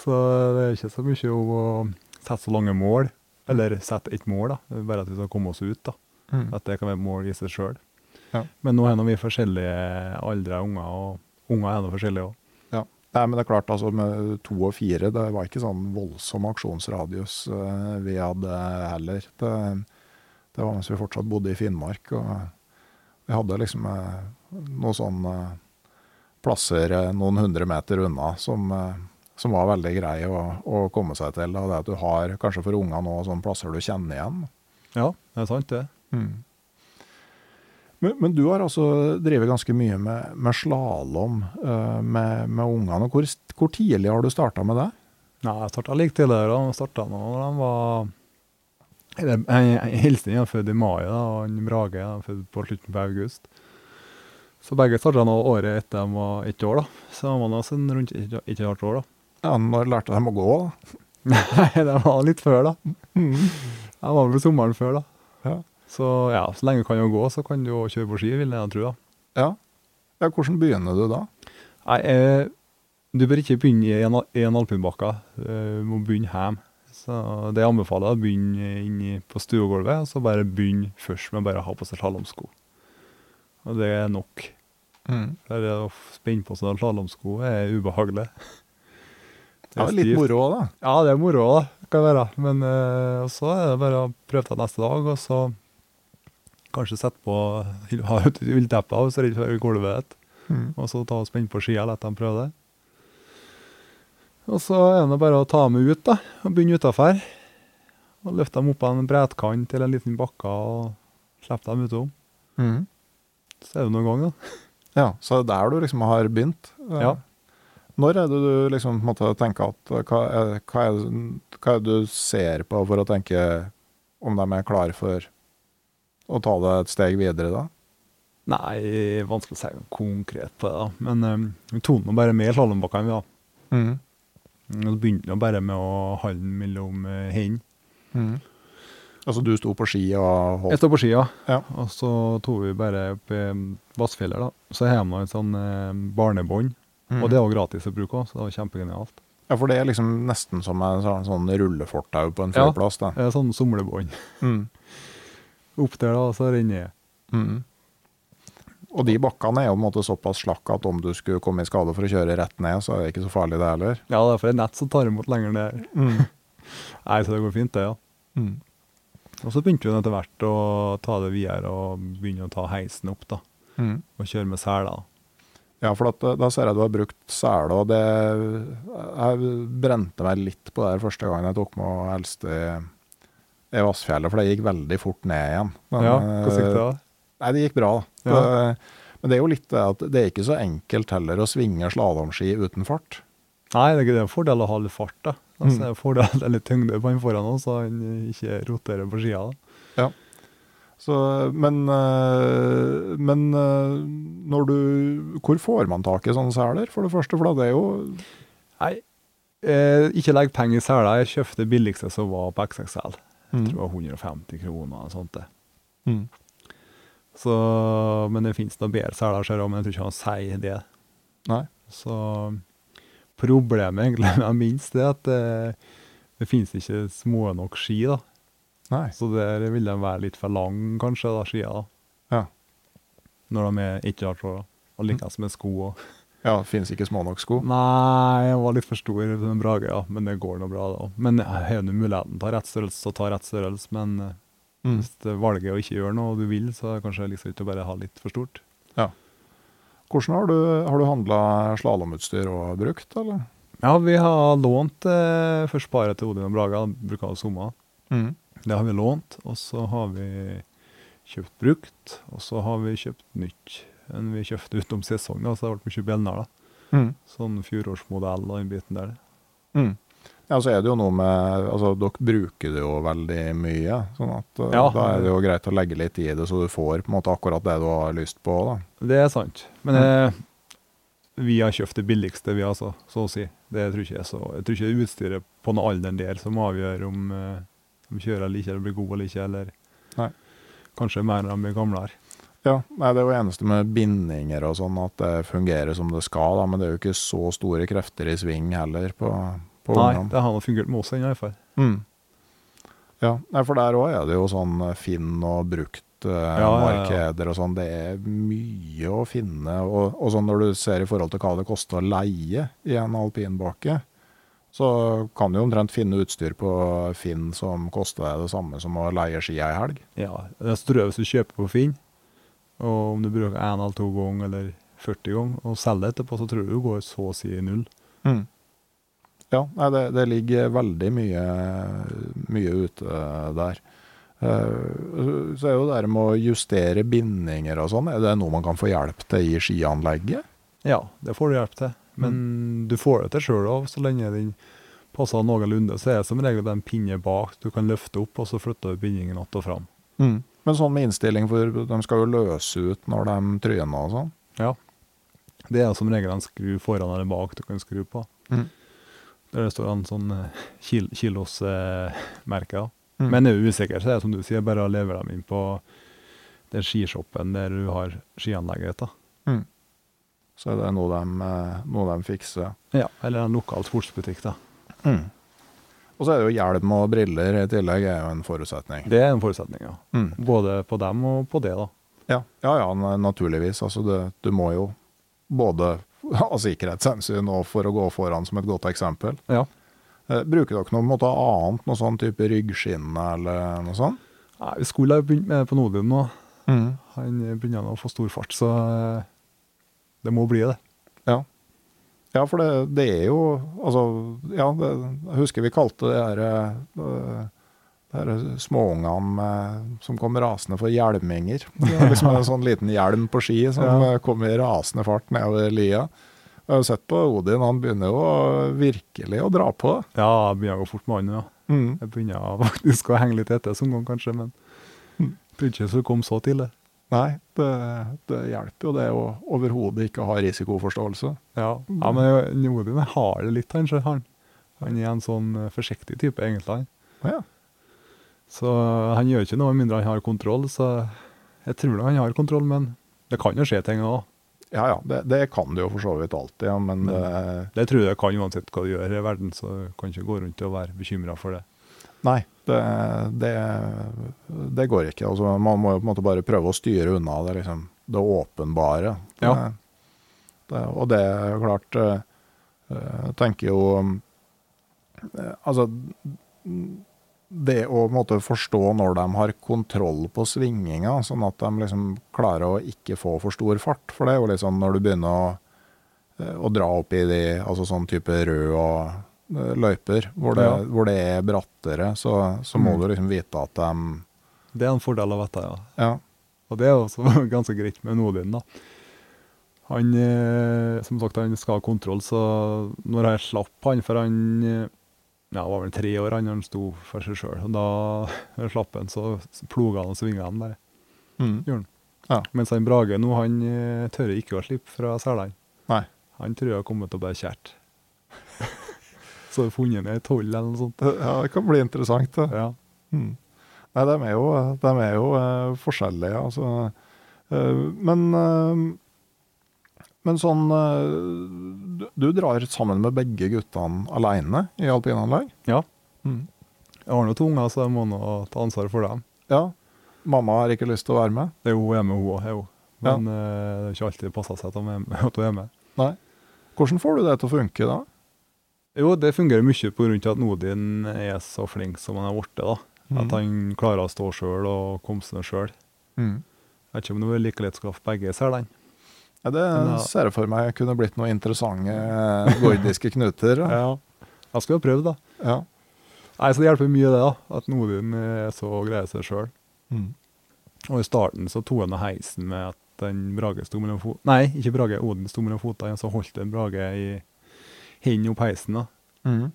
Så det er ikke så mye om å sette så lange mål, eller sette et mål, da. Bare at vi skal komme oss ut, da. At det kan være mål i seg sjøl. Ja. Men nå er nå vi forskjellige aldre unger, og unger er nå forskjellige òg. Ja. Nei, men det er klart, altså med to og fire, det var ikke sånn voldsom aksjonsradius eh, vi hadde heller. Det, det var mens vi fortsatt bodde i Finnmark, og vi hadde liksom eh, noen sånne plasser eh, noen hundre meter unna som, som var veldig grei å, å komme seg til. Og det at du har, kanskje for unger nå, sånne plasser du kjenner igjen. Ja, det er sant, det. Men, men du har altså drevet ganske mye med, med slalåm uh, med, med ungene. Hvor, hvor tidlig har du starta med det? Nei, jeg starta like tidligere. Jeg starta da de var eller, en- Hilsen er født i mai, da, og han Brage er født på slutten av august. Så begge starta nå året etter de var ett år, da. Så de var nesten sånn rundt ett og et halvt år, da. Ja, når lærte de å gå? Nei, det var litt før, da. Jeg var vel sommeren før, da. Ja. Så ja, så lenge du kan gå, så kan du jo kjøre på ski, vil jeg tro, da. Ja. ja. Hvordan begynner du da? Nei, eh, du bør ikke begynne i en, en alpinbakke. Eh, Du må begynne hjemme. Så det jeg anbefaler, er å begynne inni på stuegulvet, og så bare begynne først med bare å ha på seg slalåmsko. Og det er nok. Mm. Det å spenne på seg slalåmsko er ubehagelig. Det er litt stivt. moro òg, da. Ja, det er moro, da. Kan være. Men eh, så er det bare å prøve det neste dag, og så kanskje sette på ha et ullteppe og så redd for gulvet. Mm. Og så ta og spenne på skia og la dem prøve det. Og så er det bare å ta dem ut, da. Og begynne utafor. Og løfte dem opp av en bretkant til en liten bakke og slippe dem utom. Mm. Så er det noen gang, da. Ja, så det er der du liksom har begynt. Ja. Når er det du liksom måte tenker at eh, hva er, hva, er, hva er det du ser på for å tenke om de er klare for å ta det et steg videre, da? Nei, vanskelig å si konkret på det, da. Men um, vi nå bare med slalåmbakkene, vi, da. Mm. Og så begynte vi bare med å holde mellom uh, hendene. Mm. Altså du sto på ski og Jeg sto på skia, Ja. og så tok vi bare opp i Vassfjellet, da. Så har vi et sånn eh, barnebånd, Mm. og det er jo gratis å bruke òg, så det var kjempegenialt. Ja, for det er liksom nesten som en sånn, sånn rullefortau på en Ja. flyplass, da. Det er sånn somlebånd. Mm. Opp der, da, og så renner jeg. Mm. Og de bakkene er jo på en måte såpass slakk at om du skulle komme i skade for å kjøre rett ned, så er det ikke så farlig det heller. Ja, det er for et nett som tar imot lenger ned. Mm. Nei, så det går fint, det, ja. Mm. Og så begynte vi etter hvert å ta det videre og begynne å ta heisen opp, da. Mm. Og kjøre med seler. Ja, for at, eh, da ser jeg du har brukt sele, og det Jeg brente meg litt på det her første gangen jeg tok med eldste i, Vassfjellet, for det gikk veldig fort ned igjen. Men, Ja, hva gikk du eh, da? Nei, det gikk bra. da. Ja. Det, men det er jo litt det at det er ikke så enkelt heller å svinge slalåmski uten fart. Nei, det er en fordel å ha litt fart, da. Altså, Mm. det er en fordel det er litt tyngde på han foran oss, så han ikke roterer på skia. da. Så, men eh, men eh, når du Hvor får man tak i sånne seler, for det første? For det er jo Nei, eh, ikke legg penger i seler. Jeg kjøpte det billigste som var på XXL. Jeg tror det var 150 kroner og sånt. det. Mm. Så, men det finnes noen bedre seler, ser jeg, men jeg tror ikke han sier det. Nei. Så problemet egentlig med minst er at det, det finnes ikke små nok ski. da. Nei. Så der vil de være litt for lang, kanskje, da, skia. da. Ja. Når de er ikke har tråder. Og likeens med sko òg. Ja, finnes ikke små nok sko. Nei, jeg var litt for stor til den Brage, ja. Men det går nå bra, da. Men jeg har jo muligheten til å ta rett størrelse, så ta rett størrelse. Men eh, Mm. hvis det valget å ikke gjøre noe og du vil, så er det kanskje liksom ikke å bare ha litt for stort. Ja. Hvordan har du, har du handla slalåmutstyr og brukt, eller? Ja, vi har lånt eh, først paret til Odin og Braga, bruker ha sommer. Mm. Det har vi lånt, og så har vi kjøpt brukt, og så har vi kjøpt nytt. enn vi kjøpte utenom sesong, da, så det ble mye da. Mm. Sånn fjorårsmodell og den biten der. Mm. Ja, så er det jo noe med Altså, dere bruker det jo veldig mye, sånn at eh, Ja. da er det jo greit å legge litt i det, så du får på en måte akkurat det du har lyst på, da. Det er sant. Men eh, vi har kjøpt det billigste, vi altså, så å si. Det tror ikke jeg så Jeg tror ikke det utstyret på den alderen der som avgjør om eh, de kjører eller ikke, eller blir gode eller ikke, eller Nei. kanskje mer når de blir gamlere. Ja, nei, Det er jo eneste med bindinger og sånn, at det fungerer som det skal, da, men det er jo ikke så store krefter i sving heller på, på Nei, ungene. det har nå fungert med oss ennå, i hvert fall. Mm. Ja, nei, for der òg er det jo sånn eh, Finn og brukt eh, ja, ja. markeder og sånn. Det er mye å finne. Og, og sånn når du ser i forhold til hva det koster å leie i en alpinbakke, så kan du omtrent finne utstyr på Finn som koster deg det samme som å leie ski ei helg. Ja, det er større hvis du kjøper på Finn, og om du bruker én eller to ganger eller 40 ganger, og selger etterpå, så tror du du går så å si null. Mm. Ja, nei, det, det ligger veldig mye, mye ute der. Eh, så er jo det der med å justere bindinger og sånn, er det noe man kan få hjelp til i skianlegget? Ja, det får du hjelp til. Men du får det til sjøl òg, så lenge den passer noenlunde. Så er det som regel en pinne bak du kan løfte opp, og så flytter du bindingen att og fram. Men sånn med innstilling, for de skal jo løse ut når de tryner og sånn. Ja. Det er som regel en skru foran eller bak du kan skru på. Mm. Der det står en sånn eh, kil kilosmerke. Eh, Mm. Men er du usikker, så er det som du sier, bare å levere dem inn på den skishoppen der du har skianlegget ditt. da. Så er det noe de, eh, noe de fikser. Ja, eller en lokal sportsbutikk, da. Og så er det jo hjelm og briller i tillegg er jo en forutsetning. Det er en forutsetning, ja. Mm. Både på dem og på det, da. Ja, ja, ja naturligvis. Altså det, du må jo både av sikkerhetshensyn og for å gå foran som et godt eksempel. Ja. Eh, bruker dere noe måte annet, noe sånn type ryggskinne eller noe sånt? Nei, vi skulle ha begynt med det på Nodin nå. Mm. Han begynner å få stor fart, så eh, det må bli det. Ja. Ja, for det, det er jo Altså, ja, det, jeg husker vi kalte det her eh, det her småungene som kom rasende for hjelminger. Er liksom en sånn liten hjelm på ski som Ja. eh, kom i rasende fart nedover lia. Jeg har sett på Odin, han begynner jo virkelig å dra på. Ja, det begynner å gå fort med han, ja. Mm. Jeg begynner faktisk å henge litt etter som gang, kanskje, men trodde ikke det skulle komme så tidlig. Nei, det, det hjelper jo det å overhodet ikke ha risikoforståelse. Ja, ja men Nodin har det litt, kanskje. Han, han er en sånn eh, forsiktig type, egentlig. Ja. Så han gjør ikke noe med mindre han har kontroll, så jeg tror han har kontroll, men det kan jo skje ting òg. Ja ja, det, det kan det jo for så vidt alltid, ja, men Men- det, Det tror jeg kan uansett hva du gjør i verden, så du kan ikke gå rundt og være bekymra for det. Nei, det, det, det går ikke. Altså, man må jo på en måte bare prøve å styre unna det, liksom, det åpenbare. Ja. Det, og det er klart eh, Jeg tenker jo eh, Altså Det å måte forstå når de har kontroll på svinginga, sånn at de liksom klarer å ikke få for stor fart. For det er jo liksom når du begynner å, eh, å dra opp i de altså sånn type rød og løyper, hvor det, Ja. hvor det er brattere, så, så må Mm. du liksom vite at de Det er en fordel av dette, ja. Ja. Og det er også ganske greit med Nodin, da. Han, eh, som sagt, han skal ha kontroll, så når jeg slapp han, for han eh, ja, var vel tre år han han sto for seg sjøl, da jeg slapp han, så ploga han og svinga han bare. Mm. Gjorde han. Ja. Mens han Brage nå, han eh, tør ikke å slippe fra selene. Han tror jeg har kommet til å bli kjært. Så har funnet ned et hull eller noe sånt. Ja, det kan bli interessant. Det. Ja. Hmm. Nei, de er jo, de er jo uh, forskjellige, altså. Uh, men, uh, men sånn du, du drar sammen med begge guttene alene i alpinanlegg? ja. Mm. Jeg har nå to unger, så jeg må nå ta ansvar for dem. Ja. Mamma har ikke lyst til å være med? Det er jo hjemme, hun òg. Men Ja. Det er ikke alltid passer seg at hun er med- hun er med. Hvordan får du det til å funke da? Jo, det fungerer mye på grunn til at Nodin er så flink som han har blitt. da. At han klarer å stå sjøl og komme seg sjøl. Mm. Jeg vet ikke om det var like lett å skaffe begge selene. Ja, det Men ja. ser jeg for meg kunne blitt noen interessante eh, gordiske knuter. Ja. Ja. Jeg skal jo prøve, da. Ja. Nei, så Det hjelper mye, det. da, At Nodin er så grei seg sjøl. Mm. Og i starten så tok han heisen med at den Brage sto mellom fot... Nei, ikke Brage, Odin sto mellom fotene, så holdt den Brage i hendene opp heisen. da. Mm.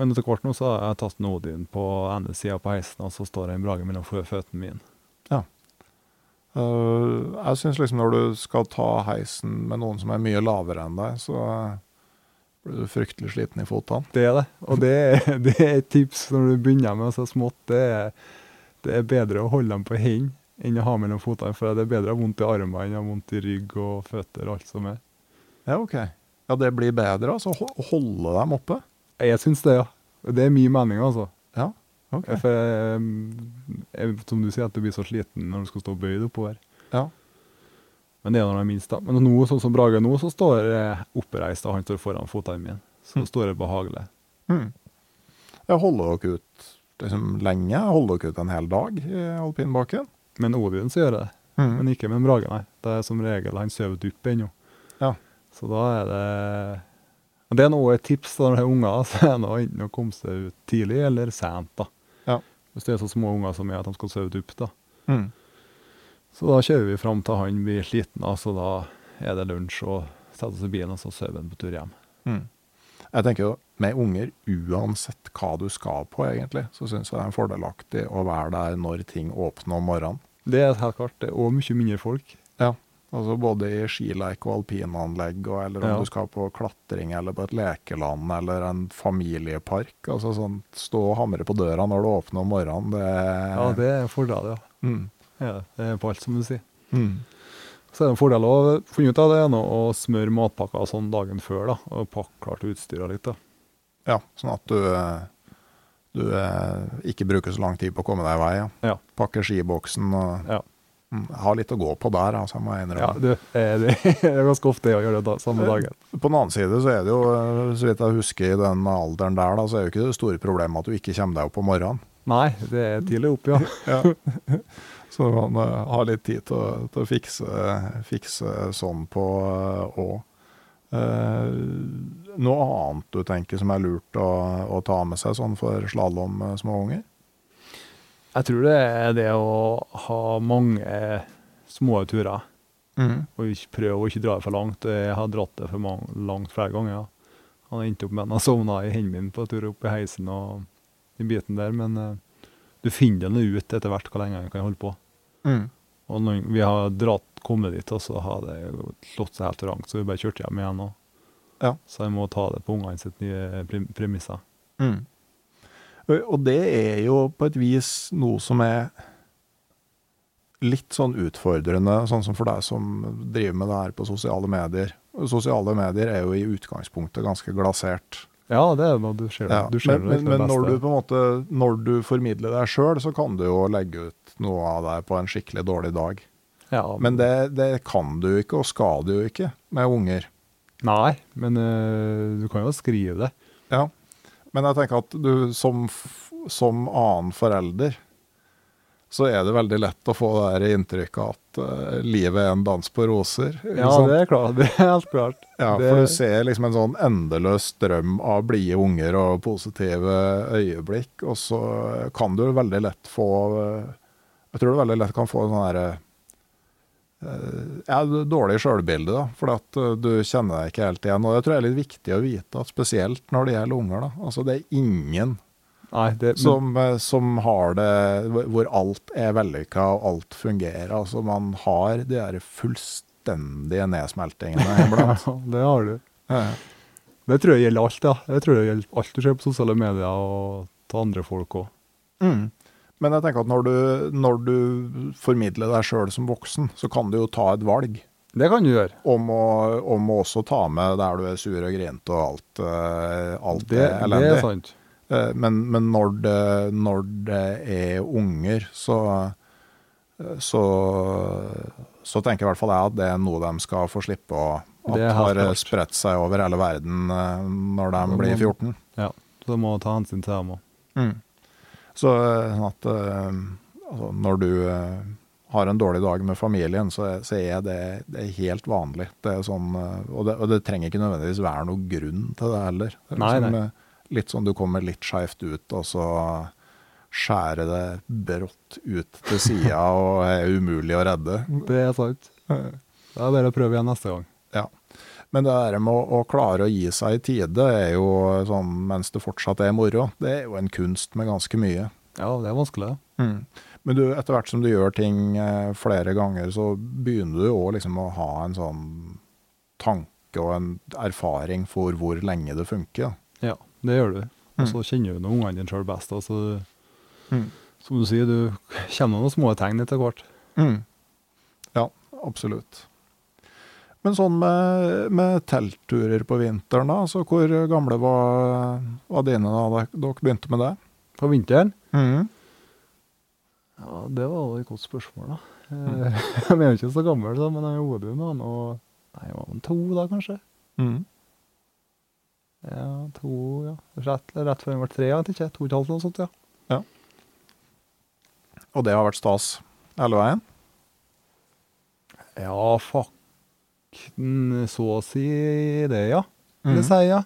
Men etter hvert nå så har jeg tatt en Odin på ene sida på heisen, og så står det en Brage mellom fø- føttene mine. Eh, jeg syns liksom når du skal ta heisen med noen som er mye lavere enn deg, så eh, blir du fryktelig sliten i fotene. Det er det. Og det det er et tips når du begynner med så smått. Det er, det er bedre å holde dem på hendene enn å ha mellom føttene. For det er bedre å ha vondt i armene enn å ha vondt i rygg og føtter og alt som er. Ja, ok. Ja, det blir bedre, altså. Holde dem oppe. Jeg syns det, ja. Det er min mening, altså. Ja, ok. For jeg, jeg, som du sier, at du blir så sliten når du skal stå bøyd oppover. Ja. Men det er når det er minst, da. Men nå, sånn som Brage nå, så står jeg oppreist, og han står foran fotene mine. Så Mm. står det behagelig. Mm. Jeg holder dere ut liksom, lenge? Holder dere ut en hel dag i alpinbakken? Men Odin så gjør jeg det. Mm. Men ikke med en Brage, nei. Det er som regel han sover dypt ennå. Så da er det og Det er noe et tips når det er unger, så er det enten å komme seg ut tidlig eller sent. da. Ja. Hvis det er så små unger som er at de skal sove dypt. da. Mm. Så da kjører vi fram til han blir sliten, så da er det lunsj og setter oss i bilen og så sover han på tur hjem. Mm. Jeg tenker jo, med unger, uansett hva du skal på egentlig, så syns jeg det er fordelaktig å være der når ting åpner om morgenen. Det er helt klart. Det er òg mye mindre folk. Ja. Altså både i skileik og alpinanlegg, og, eller om Ja. du skal på klatring eller på et lekeland eller en familiepark. Altså sånn, Stå og hamre på døra når du åpner om morgenen, det Ja, det er en fordel, ja. mm. Det er det. Er på alt, som du sier. Mm. Så er det en fordel å finne ut av det nå, å smøre matpakker sånn dagen før, da, og pakke klart utstyret litt. da. Ja, sånn at du, du eh, ikke bruker så lang tid på å komme deg i vei. Ja. Ja. Pakke skiboksen og Ja. Mm, ha litt å gå på der, altså, må jeg innrømme. Ja, er, det er ganske ofte å gjøre det da, samme dagen. På den annen side så er det jo, eh, så vidt jeg husker i den alderen der, da, så er jo ikke det store problemet at du ikke kommer deg opp om morgenen. Nei, det er tidlig opp, ja. Ja. Så man eh, har litt tid til å, til å fikse, fikse sånn på òg. noe annet du tenker som er lurt å, å ta med seg sånn for slalåm med små unger? Jeg tror det er det å ha mange små turer, og ikke prøve å ikke dra det for langt. Jeg har dratt det for mange, langt flere ganger. Ja. Han endte opp med at han sovna i hendene mine på tur opp i heisen og den biten der, men uh, du finner det ut etter hvert hvor lenge han kan holde på. Og når vi har dratt, kommet dit, og så har det slått seg helt rangt, så vi bare kjørte hjem igjen. Og, Ja. Så jeg må ta det på ungene sitt nye premisser. Mm. Og- det er jo på et vis noe som er litt sånn utfordrende, sånn som for deg som driver med det her på sosiale medier. Sosiale medier er jo i utgangspunktet ganske glasert. Ja, det er noe du ser. Ja, du ser men, det men, liksom men når du på en måte Når du formidler deg sjøl, så kan du jo legge ut noe av deg på en skikkelig dårlig dag. ja, Men det, det kan du ikke, og skal du jo ikke, med unger. Nei, men øh, du kan jo skrive det. Ja. Men jeg tenker at du som, som annen forelder, så er det veldig lett å få det der inntrykket at uh, livet er en dans på roser. Ja, sant? det er klart. Det er helt klart. Ja, det, for du ser liksom en sånn endeløs strøm av blide unger og positive øyeblikk, og så kan du veldig lett få eh, Jeg tror du veldig lett kan få en sånn herre ja, dårlig sjølbilde, da, for at eh, du kjenner deg ikke helt igjen. Og det tror jeg er litt viktig å vite, at spesielt når det gjelder unger. da, altså Det er ingen Nei, det, men, som, eh, som har det hvor alt er vellykka og alt fungerer. Altså Man har de der fullstendige nedsmeltingene iblant. ja, det har du. Ja. Det tror jeg gjelder alt, ja. Jeg tror det gjelder alt du ser på sosiale medier og til andre folk òg. Mm. Men jeg tenker at når du, når du formidler deg sjøl som voksen, så kan du jo ta et valg Det kan du gjøre. om å, om å også ta med der du er sur og grinte og alt, eh, alt Det, er det er sant. Eh, Men, men når, det, når det er unger, så, så, så tenker i hvert fall jeg at det er noe de skal få slippe å at har spredt seg over hele verden eh, når de blir 14. Ja, så må ta hensyn til dem òg. Mm. Så eh, at eh, altså, når du eh, har en dårlig dag med familien, så, så er det, det er helt vanlig. Det er sånn, og, det, og det trenger ikke nødvendigvis være noen grunn til det heller. Det Nei, liksom, nei. Litt sånn du kommer litt skeivt ut, og så skjærer det brått ut til sida og er umulig å redde. Det er sant. Det er bare å prøve igjen neste gang. Men det der med å, å klare å gi seg i tide, er jo sånn mens det fortsatt er moro. Det er jo en kunst med ganske mye. Ja, det er vanskelig. Mm. Men du, etter hvert som du gjør ting eh, flere ganger, så begynner du òg liksom å ha en sånn tanke og en erfaring for hvor lenge det funker. Ja, det gjør du. Og så kjenner du ungene dine sjøl best. Altså, Mm. som du sier, du kjenner noen små tegn etter hvert. Mm. Ja, absolutt. Men sånn med, med teltturer på vinteren, da. Så hvor gamle var, var dine da dere begynte med det? På vinteren? Mm. Ja, det var et godt spørsmål, da. Mm. Jeg er jo ikke så gammel, da, men jeg gjorde jo han. Og, nei, jeg var to da, kanskje. Mm. Ja, to, ja. Rett, rett før han ble tre, jeg vet ikke. To og et halvt eller noe sånt, ja. ja. Og det har vært stas hele veien? Ja, fuck. Så å si det, ja. Mm. Det sier jeg.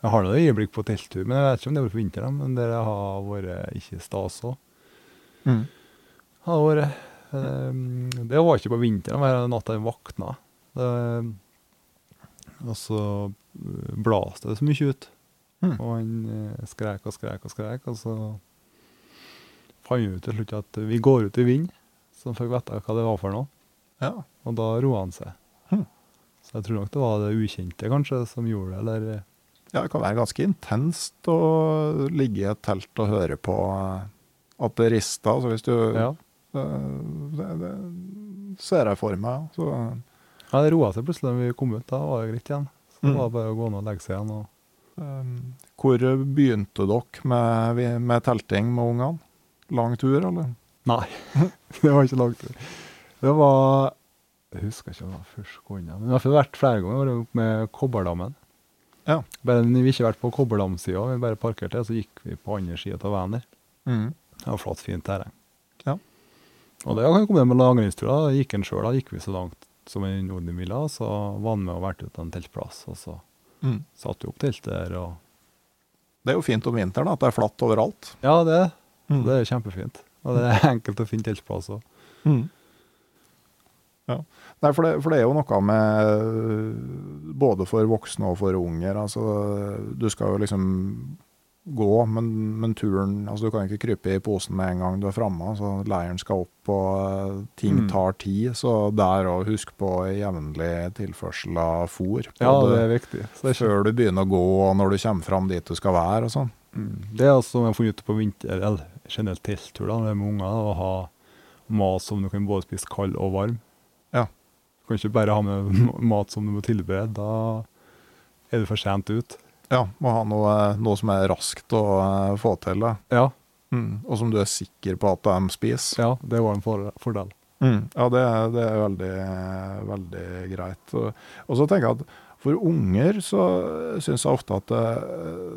Jeg har noe øyeblikk på telttur, men jeg vet ikke om det var på vinteren. Men det har vært ikke stas òg. Mm. Har vært ehm, Det var ikke på vinteren, det var natta jeg våkna. Og så blaste blåste det så mye ut. Mm. Og han eh, skrek og skrek og skrek, og så fant vi ut til slutt at vi går ut i vind. Så han fikk vite hva det var for noe, Ja. og da roa han seg. Så jeg tror nok det var det ukjente kanskje som gjorde det, eller eh, ja, det kan være ganske intenst å ligge i et telt og høre på eh, at det rister. Altså hvis du ja. det, det, det, ser jeg for meg. Så, Ja, Det roa seg plutselig da vi kom ut. Da var det greit igjen. Så Mm. det var bare å gå ned og legge seg igjen. og um, hvor begynte dere med, med telting med ungene? Lang tur, eller? Nei, det var ikke lang tur. Det var Jeg husker ikke om det var første gangen, men vi har vært flere ganger. Vi med Kobberdammen. Ja. Bare Vi har ikke vært på Kobberdamsida, vi bare parkerte, og så gikk vi på andre sida av veien der. Mm. Det var flott, fint terreng. Ja. Og det kan komme med langrennsturer. Gikk en sjøl, da gikk vi så langt som en Nordmila, så var han med og valgte ut en teltplass. Og så Mm. satte vi opp telt der. og Det er jo fint om vinteren at det er flatt overalt. Ja, det, det. Mm. det er kjempefint. Og det er enkelt å finne teltplass òg. Ja. Nei, for det, for det er jo noe med både for voksne og for unger. Altså, du skal jo liksom gå, men, men turen altså Du kan ikke krype i posen med en gang du er framme. Altså, leiren skal opp, og ting Mm. tar tid. Så der òg, husk på jevnlig tilførsel av fôr. Ja, det er viktig. Så det er Før du begynner å gå, og når du kommer fram dit du skal være. og sånn. Mm. Det er altså som jeg har funnet ut på vinter, eller generelt telttur med unger, å ha mat som du kan både spise kald og varm. Kan ikke bare ha med mat som du må tilberede, da er du for sent ut. Ja, Må ha noe, noe som er raskt å eh, få til. Da. Ja, Mm. Og som du er sikker på at de spiser. ja det var en for fordel. Mm. Ja, det, det er veldig, veldig greit. Og, og så tenker jeg at for unger så syns jeg ofte at eh,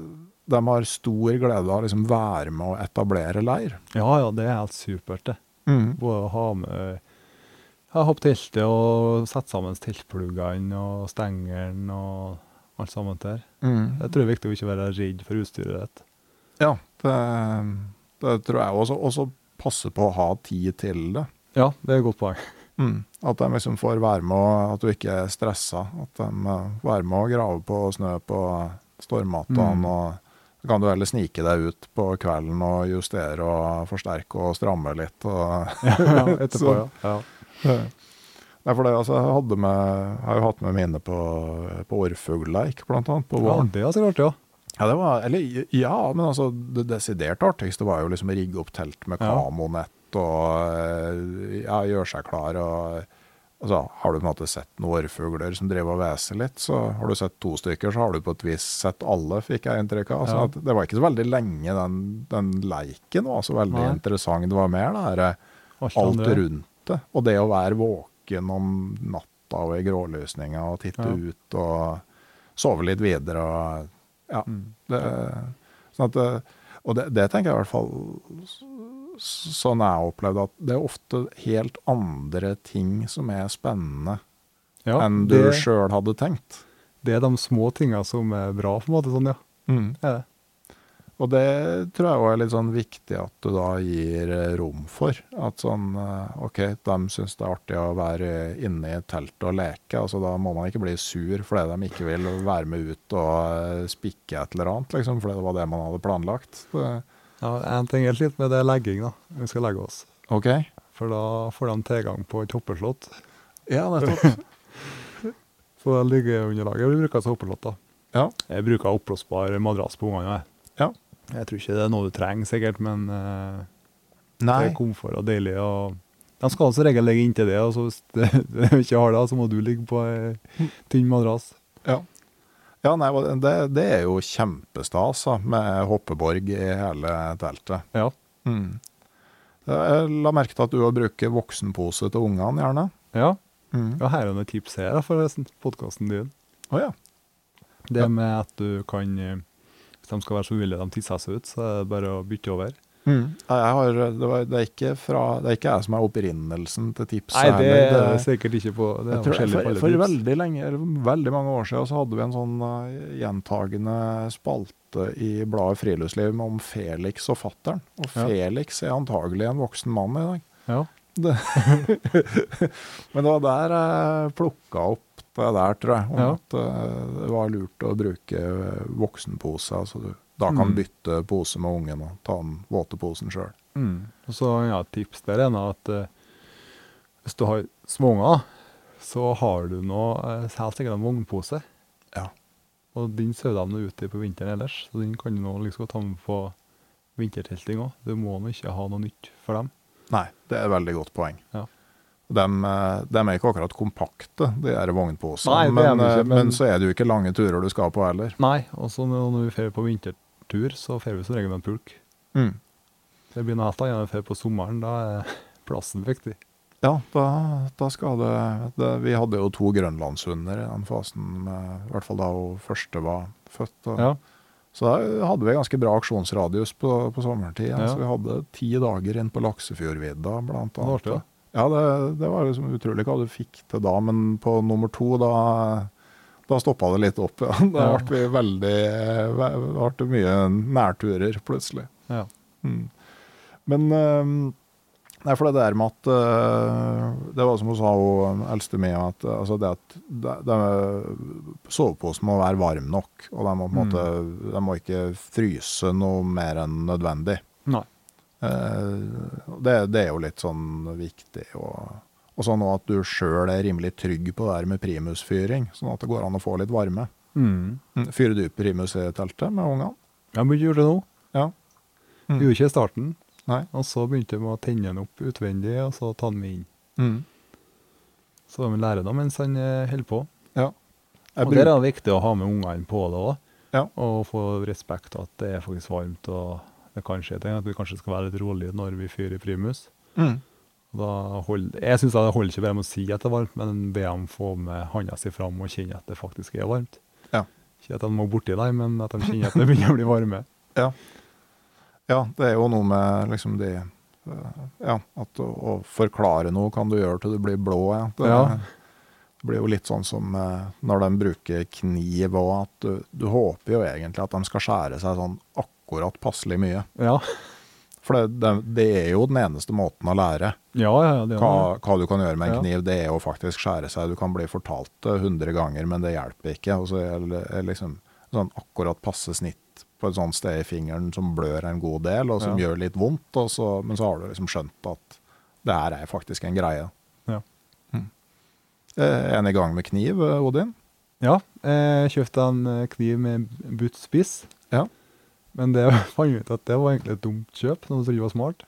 de har stor glede av å liksom være med å etablere leir. Ja, ja, det er helt supert det. Mm. Både å ha med ja, hoppet på teltet og sette sammen teltpluggene og stengeren og alt sammen der. Mm. Jeg tror det er viktig å ikke være redd for utstyret ditt. Ja, det, det tror jeg også. Og så passe på å ha tid til det. Ja, det er et godt poeng. Mm. At de liksom får være med, og at du ikke er stressa. At de får være med og grave på snø på stormmattene. Mm. og så kan du heller snike deg ut på kvelden og justere og forsterke og stramme litt. Og ja, etterpå, Så- ja. ja. Nei, for det, altså, jeg, hadde med, jeg har jo hatt med mine på, på orrfuglleik, blant annet, på Ja, det er så klart, ja. Ja, det var, eller, ja, men altså, det desidert artigste var jo liksom å rigge opp telt med kamonett og eh, ja, gjøre seg klar. og altså, Har du på en måte sett noen orrfugler som driver og hveser litt, så har du sett to stykker, så har du på et vis sett alle, fikk jeg inntrykk av. Altså, Ja. det var ikke så veldig lenge den, den leiken var så veldig Nei. interessant. Det var mer det her, alt rundt det. Og det å være våken om natta og i grålysninga og titte Ja. ut og sove litt videre. og ja, Mm. det, sånn at, og det, det tenker jeg i hvert fall sånn jeg har opplevd at det er ofte helt andre ting som er spennende ja enn du sjøl hadde tenkt. det er de små tinga som er bra, på en måte. sånn, ja. Mm. ja. Og det tror jeg også er litt sånn viktig at du da gir eh, rom for. At sånn eh, OK, de syns det er artig å være inne i et telt og leke. altså Da må man ikke bli sur fordi de ikke vil være med ut og eh, spikke et eller annet, liksom, fordi det var det man hadde planlagt. Det, Ja, En ting er litt med det legging, da. Vi skal legge oss. OK? For da får de tilgang på et hoppeslott. Ja, nettopp. Så det ligger underlaget vi bruker som hoppeslott. da. Ja. Jeg bruker oppblåsbar madrass på ungene. jeg. Ja. Jeg tror ikke det er noe du trenger, sikkert, men eh, det er komfort og deilig. og De skal som regel ligge inntil det, og så hvis det ikke har det, så må du ligge på ei tynn madrass. Ja. ja, nei, det, det er jo kjempestas med hoppeborg i hele teltet. Ja. Mm. Jeg la merke til at du bruker voksenpose til ungene, gjerne. Ja. Mm. ja her er noen tips her for podkasten din. Å ja. Det med at du kan eh, Hvis de skal være så uvillige de tisser seg ut, så er det bare å bytte over. Mm. Jeg har, det, var, det, er ikke fra, det er ikke jeg som er opprinnelsen til tipset. Nei, det det er sikkert ikke på Det er tror, forskjellig for, for veldig lenge, veldig mange år siden så hadde vi en sånn uh, gjentagende spalte i bladet Friluftsliv om Felix og fattern. Og Ja. Felix er antagelig en voksen mann i dag. Ja. Men det var der jeg plukka opp der, tror jeg. Om Ja. at uh, det var lurt å bruke uh, voksenpose. Altså du da kan Mm. bytte pose med ungen og ta den våte posen sjøl. Mm. Og så ja, tips der er at uh, hvis du har små unger, så har du nå uh, helt sikkert en vognpose. Ja. Og den sover de ute på vinteren ellers, så den kan du nå liksom ta med på vintertelting òg. Du må nå ikke ha noe nytt for dem. Nei, det er et veldig godt poeng. Ja. De, eh, de er ikke akkurat kompakte, de der vognposene. Men, eh, men- men så er det jo ikke lange turer du skal på heller. Nei, og så når når vi drar på vintertur, så drar vi som regel med en pulk. Mm. Det blir noe helt annet enn å dra på sommeren. Da er plassen viktig. Ja, da, da skal det, det Vi hadde jo to grønlandshunder i den fasen, med, i hvert fall da hun første var født. Og, Ja. Så da hadde vi ganske bra aksjonsradius på, på sommertid. Ja. Så vi hadde ti dager inn på Laksefjordvidda, blant annet. Det. Ja, det, det var liksom utrolig hva du fikk til da, men på nummer to, da, da stoppa det litt opp. Ja. Da ble vi veldig Det ble mye nærturer, plutselig. Ja. Mm. Men eh, Nei, for det der med at eh, Det var som hun sa, hun eldste mi, at altså det at de, de, soveposen må være varm nok. Og de må, på en måte, de må ikke fryse noe mer enn nødvendig. Nei. Eh, det, det er jo litt sånn viktig. Og, og sånn at du sjøl er rimelig trygg på det her med primusfyring, sånn at det går an å få litt varme. Mm. Mm. Fyrer du primus i teltet med ungene? Jeg begynte å gjøre det nå. Ja. Mm. Gjorde ikke i starten. Nei. Og så begynte vi å tenne den opp utvendig, og så ta den med inn. Mm. Så de lærer da mens han eh, holder på. Ja. Jeg Og der er det viktig å ha med ungene på det òg. Ja. Og få respekt at det er faktisk varmt, og det kan skje ting. At vi kanskje skal være litt rolig når vi fyrer primus. Mm. Hold, jeg syns det holder ikke bare med å si at det er varmt, men be dem få med handa si fram og kjenne at det faktisk er varmt. Ja. Ikke at de må borti deg, men at de kjenner at det begynner å bli varme. Ja. ja, det er jo noe med liksom de eh, Ja, at å, å forklare noe kan du gjøre til du blir blå. Ja. Det, Ja. det blir jo litt sånn som eh, når de bruker kniv òg, at du, du håper jo egentlig at de skal skjære seg sånn akkurat passelig mye. Ja, For det, det, det er jo den eneste måten å lære ja, ja det hva, hva du kan gjøre med en kniv. Det er jo faktisk skjære seg. Du kan bli fortalt det hundre ganger, men det hjelper ikke. Og så er liksom sånn akkurat passe snitt på et sånt sted i fingeren som blør en god del, og som gjør litt vondt. Og så, men så har du liksom skjønt at det her er faktisk en greie. Ja. Er en i gang med kniv, eh, Odin? Ja, jeg kjøpte en eh, kniv med buttspiss. Ja. Men det fant vi ut at det var egentlig et dumt kjøp, noe som ikke var smart.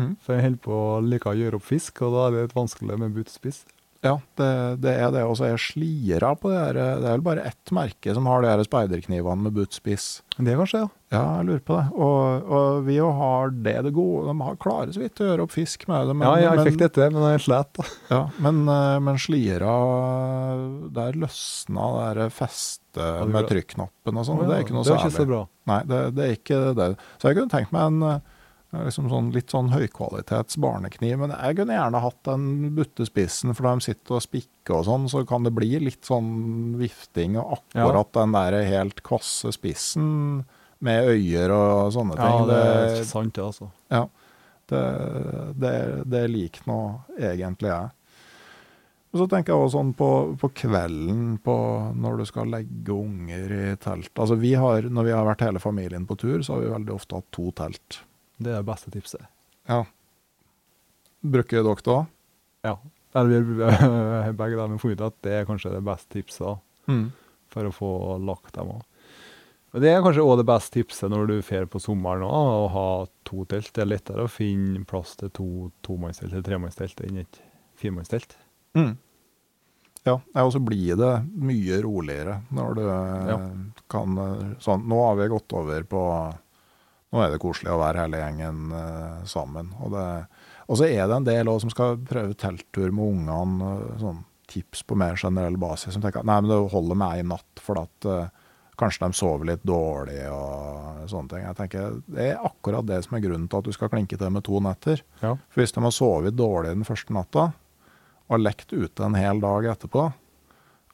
Mm. For jeg holder på å like å gjøre opp fisk, og da er det litt vanskelig med buttspiss. Ja, det, det er det. Og så er slira på det her. Det er vel bare ett merke som har de her speiderknivene med buttspiss. Det kanskje, ja. Ja, jeg lurer på det. Og, og vi jo har det det gode. De har klarer så vidt å gjøre opp fisk med det. Men, ja, jeg men, fikk dette, men jeg slet. Ja, men, eh, men slira Der løsna det der festet det med trykknappen og sånn. Ja, Det er ikke noe særlig. det er ikke så bra. Nei, det, det er ikke det. Så jeg kunne tenkt meg en eh, liksom sånn, litt sånn høykvalitets barnekniv. Men jeg kunne gjerne hatt den buttespissen, for når de sitter og spikker og sånn, så kan det bli litt sånn vifting. Og akkurat den der helt kvasse spissen med øyer og sånne ting Ja, det er det, sant, det, altså. ja, det, det, det liker nå egentlig jeg. Og så tenker jeg også sånn på, på kvelden på når du skal legge unger i telt. Altså vi har, Når vi har vært hele familien på tur, så har vi veldig ofte hatt to telt. Det er det beste tipset. Ja. Bruker dere det òg? Ja. Eller vi begge dem funnet ut at det er kanskje det beste tipset Mm. for å få lagt dem òg. Det er kanskje òg det beste tipset når du drar på sommeren òg, å ha to telt. Det er lettere å finne plass til to tomannstelt eller tremannstelt enn et firemannstelt. Mm. Ja, og så blir det mye roligere når du ja. kan eh, sånn Nå har vi gått over på Nå er det koselig å være hele gjengen uh, sammen. Og, det, og så er det en del også som skal prøve telttur med ungene. Sånn tips på mer generell basis. Som tenker at nei, men det holder med én natt, for at uh, kanskje de sover litt dårlig og sånne ting. Jeg tenker Det er akkurat det som er grunnen til at du skal klinke til med to netter. Ja. For hvis de har sovet dårlig den første natta, og lekt ute en hel dag etterpå,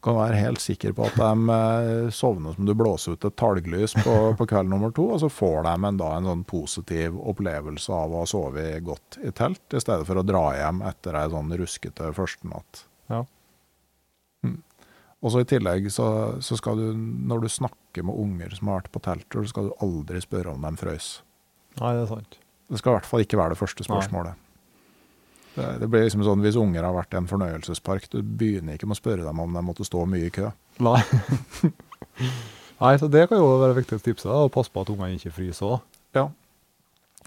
kan være helt sikker på at de eh, sovner som du blåser ut et talglys på, på kveld nummer to, og så får de en, da, en sånn positiv opplevelse av å ha sovet godt i telt, i stedet for å dra hjem etter ei sånn ruskete første natt. Ja. Mm. Og så I tillegg så, så skal du, når du snakker med unger som har vært på telttur, så skal du aldri spørre om de frøs. Nei, det er sant. Det skal i hvert fall ikke være det første spørsmålet. Det, det blir liksom sånn Hvis unger har vært i en fornøyelsespark, du begynner ikke med å spørre dem om de måtte stå mye i kø. Nei. Nei, så det kan jo være det viktigste tipset. Å passe på at ungene ikke fryser òg. Ja.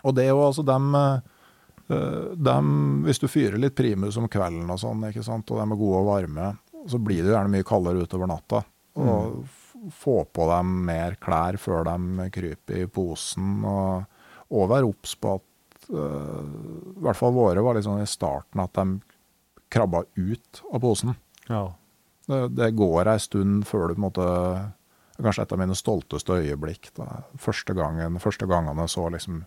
Og det er jo altså dem eh, dem- hvis du fyrer litt primus om kvelden og sånn, ikke sant, og de er gode og varme, så blir det jo gjerne mye kaldere utover natta. Og mm. få på dem mer klær før de kryper i posen, og, og være obs på at I hvert fall våre var litt sånn i starten at de krabba ut av posen. Ja. Det, det går ei stund før du på en måte Kanskje et av mine stolteste øyeblikk. Da. Første gangen første gangene jeg så liksom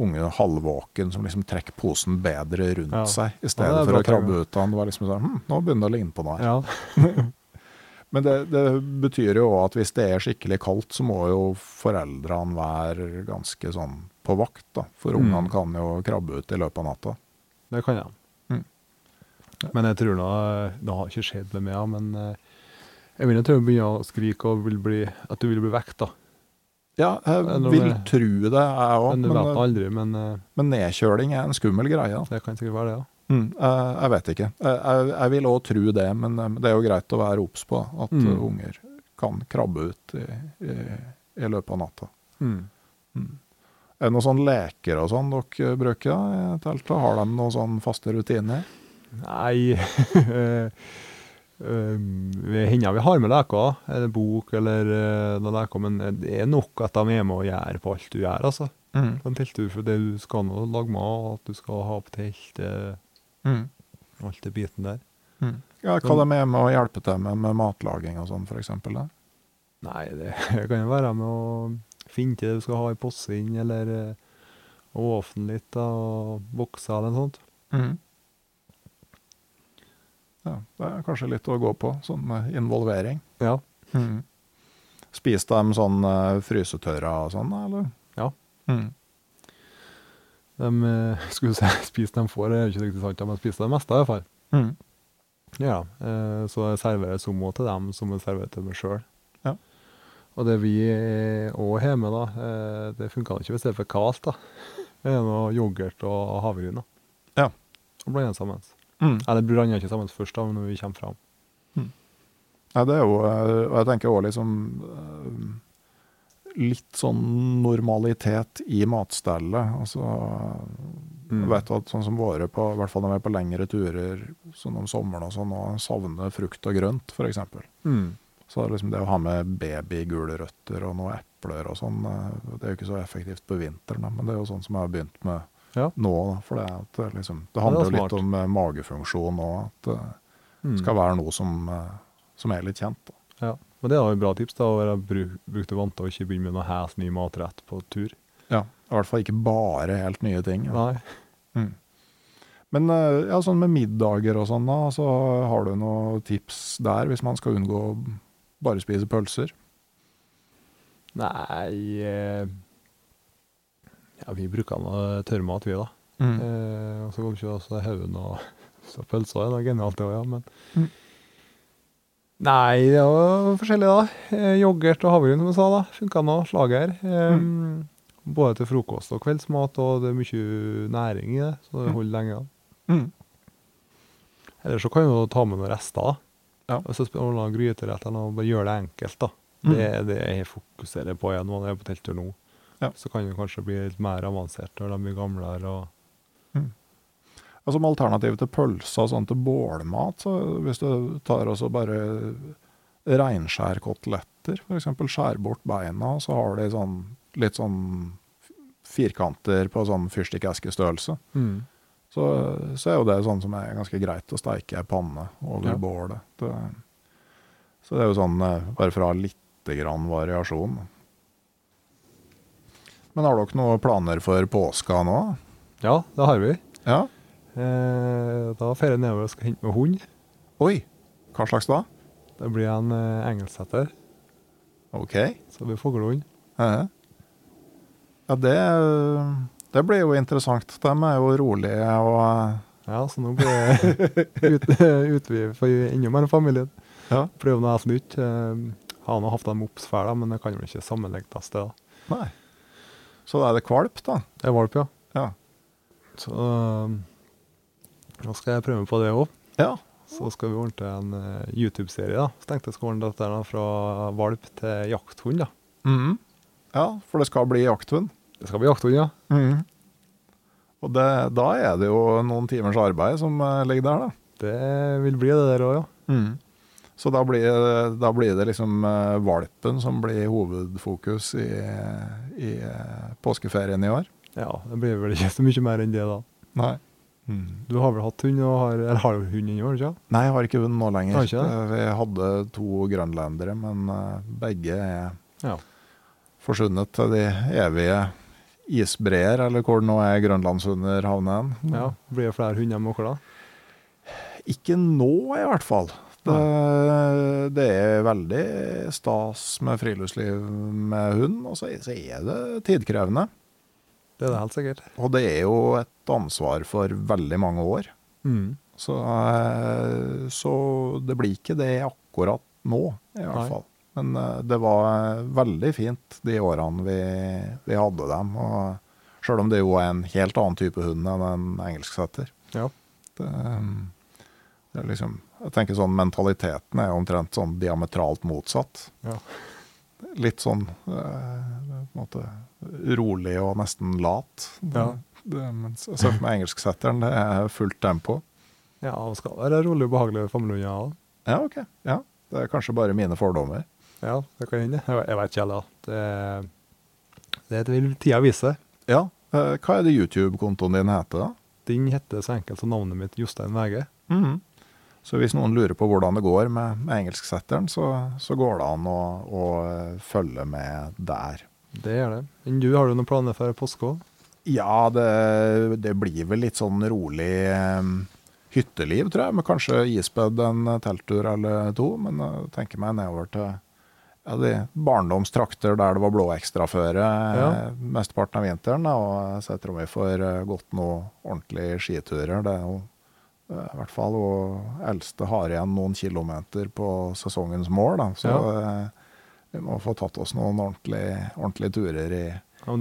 unge halvvåken som liksom trekker posen bedre rundt Ja. seg, i stedet det er for å krabbe ut av den. Det var liksom sånn hm, Nå begynner det å ligne på noe her. ja. Men det, det betyr jo òg at hvis det er skikkelig kaldt, så må jo foreldrene være ganske sånn på vakt, da. For Mm. ungene kan jo krabbe ut i løpet av natta. Det kan jeg. Mm. Men jeg tror nå Det har ikke skjedd med meg, men eh, jeg vil tro du begynner å skrike og vil bli, at du vil bli vekk, da. Ja, jeg vil tro det, jeg òg. Men du Men, vet aldri, men eh, men nedkjøling er en skummel greie. da. det kan sikkert være det, ja. Mm, jeg, vet ikke. Jeg, jeg, vil òg tro det, men eh, det er jo greit å være obs på at Mm. eh, unger kan krabbe ut i, i, i løpet av natta. Mm. Er det noen sånne leker og sånn dere bruker da, i teltet? Har de noen sånn faste rutiner? Nei eh, eh, Det hender vi har med leker, eller bok eller noe noen leker, men det er nok at de er med og gjør på alt du gjør, altså. Mm. På en telttur, for det du skal nå lage mat, du skal ha på telt, eh, Mm. alt det biten der. Mm. Ja, hva de er med å hjelpe til med, med matlaging og sånn, f.eks.? Nei, det kan jo være med å finne til det du skal ha i posen, eller eh, åpne litt da, og vokse, eller noe sånt. Mm. Ja, det er kanskje litt å gå på, sånn eh, involvering. Ja. Mm. Spiser de sånn uh, frysetørra og sånn, eller? Ja. Mm. De eh, skulle si spise de får, det er ikke riktig sant, men har spist det meste i hvert fall. Mm. Ja, eh, så jeg serverer også til dem som jeg serverer til meg sjøl. Og det vi òg har med, da, eh, det funka ikke hvis det er for kaldt. da. Det er noe yoghurt og havregryn. Ja. Og blander sammen. Mm. Eller blander ikke sammen først, da, når vi kommer fram. Ja, det er jo eh, Og jeg tenker òg liksom eh, Litt sånn normalitet i matstellet. Altså Mm. Vet at sånn som våre, på, i hvert fall når vi er på lengre turer sånn om sommeren og sånn, og savner frukt og grønt, f.eks. Mm. Så det liksom det å ha med babygulrøtter og noen epler og sånn, eh, det er jo ikke så effektivt på vinteren, men det er jo sånn som jeg har begynt med Ja. nå. For det, det, liksom, det er handler jo litt om eh, magefunksjon og at det Mm. skal være noe som, eh, som er litt kjent. Da. Ja. Men det er jo et bra tips, da, å være bru- brukt og vant til å ikke begynne med noe helt ny matrett på tur. Ja, I hvert fall ikke bare helt nye ting. Ja. Nei. Mm. Men eh, ja, sånn med middager og sånn, da, så har du noen tips der, hvis man skal unngå bare spise pølser? Nei eh, Ja, vi bruker noe tørrmat, vi, da. Mm. Eh, og så kom ikke også haugen og så pølser. Det er genialt, det òg, ja. Men Mm. Nei, det var forskjellig, da. Eh, yoghurt og havregryn, som jeg sa, da. Funka nå. Slager. Eh, Mm. Både til frokost og kveldsmat, og det er mye næring i det, så det Mm. holder lenge. Mm. Eller så kan du ta med noen rester. da. Ja. Og så spør noen gryterett eller noe, bare gjør det enkelt. da. Mm. Det er det jeg fokuserer på igjen når jeg er på telttur nå. Ja. Så kan det kanskje bli litt mer avansert når de blir gamlere. og Og som alternativ til pølser og sånn til bålmat, så hvis du tar også bare reinskjærkoteletter, f.eks. skjær bort beina, så har de sånn, litt sånn firkanter på sånn fyrstikkeskestørrelse. Så, så er jo det sånn som er ganske greit å steike ei panne over Ja. bålet. Det, så det er jo sånn eh, bare for å ha litt grann variasjon. Men har dere noen planer for påska nå? Ja, det har vi. Ja? Eh, da drar jeg nedover og skal hente med hund. Oi, hva slags da? Det blir en eh, engelsetter. Ok. så det blir fuglehund. Ja det, det blir jo interessant. De er jo rolige og Ja, så nå blir det ut, utvidet for enda mer familien. Ja. Prøve noe helt nytt. Eh, har nå hatt dem opp før, men det kan jo ikke sammenlignes det. da. Nei. Så da er det kvalp, da. Det er valp, ja. Ja. Så eh, nå skal jeg prøve på det òg. Ja. Så skal vi ordne til en eh, YouTube-serie. da. Så tenkte jeg skal ordne dette da, fra valp til jakthund. da. Mhm. ja, for det skal bli jakthund. Det skal bli jakthund, ja. Mm. Og det, da er det jo noen timers arbeid som eh, ligger der, da. Det vil bli det der òg, ja. Så da blir, da blir det liksom eh, valpen som blir hovedfokus i, i eh, påskeferien i år. Ja, Det blir vel ikke så mye mer enn det, da. Nei. Du har vel hatt hund, og har, eller har du hund ennå, ikke? Nei, jeg har ikke hund nå lenger. Vi hadde to grønlendere, men begge er Ja. forsvunnet til de evige isbreer, eller hvor det nå er grønlandshunder havner hen. ja. Blir det flere hunder med dere, da? Ikke nå, i hvert fall. Det, det er veldig stas med friluftsliv med hund, og så er, så er det tidkrevende. Det er det helt sikkert. Og det er jo et ansvar for veldig mange år. Mm. Så, eh, så det blir ikke det akkurat nå, i hvert Nei. fall. Men eh, det var veldig fint de årene vi, vi hadde dem. Og selv om det jo er en helt annen type hund enn en engelsksetter. Ja. Det, eh, det er liksom, jeg tenker sånn Mentaliteten er omtrent sånn diametralt motsatt. Ja. Litt sånn eh, måte rolig og nesten lat. Ja. Det, mens jeg ser for meg engelsksetteren, det er fullt tempo. Ja, det skal være rolig og behagelig familiehunder òg. Ja, ok. Ja, Det er kanskje bare mine fordommer. Ja, det kan hende. Jeg, vet ikke heller. Det, det vil tida vise. Ja, eh, Hva er det YouTube-kontoen din heter, da? Den heter så enkelt som navnet mitt, Jostein Vege. Så hvis noen lurer på hvordan det går med, med engelsksetteren, så, så går det an å, å eh, følge med der. Det gjør det. Men du, har du noen planer for påske? Ja, det, det blir vel litt sånn rolig eh, hytteliv, tror jeg. Med kanskje isbed en telttur eller to. Men jeg tenker meg nedover til ja, de barndomstrakter der det var blåekstraføre Ja. eh, mesteparten av vinteren. Og så jeg tror vi får eh, gått noen ordentlige skiturer. Det er jo eh, i hvert fall og eldste har igjen noen kilometer på sesongens mål, da. Så ja. vi må få tatt oss noen ordentlige, ordentlige turer i Ja,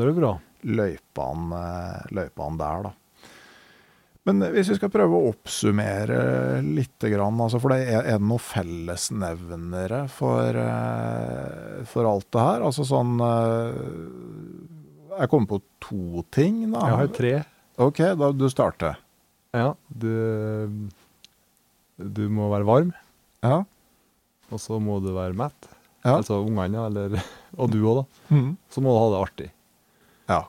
løypene, løypene der, da. Men hvis vi skal prøve å oppsummere litt, altså for det er, er det noen fellesnevnere for, eh, for alt det her? Altså sånn eh, Jeg kommer på to ting, da. Jeg har tre. OK, da du starter. Ja, du Du må være varm, Ja. og så må du være mett. Ja. Altså ungene, eller Og du òg, da. Mm. Så må du ha det artig. ja.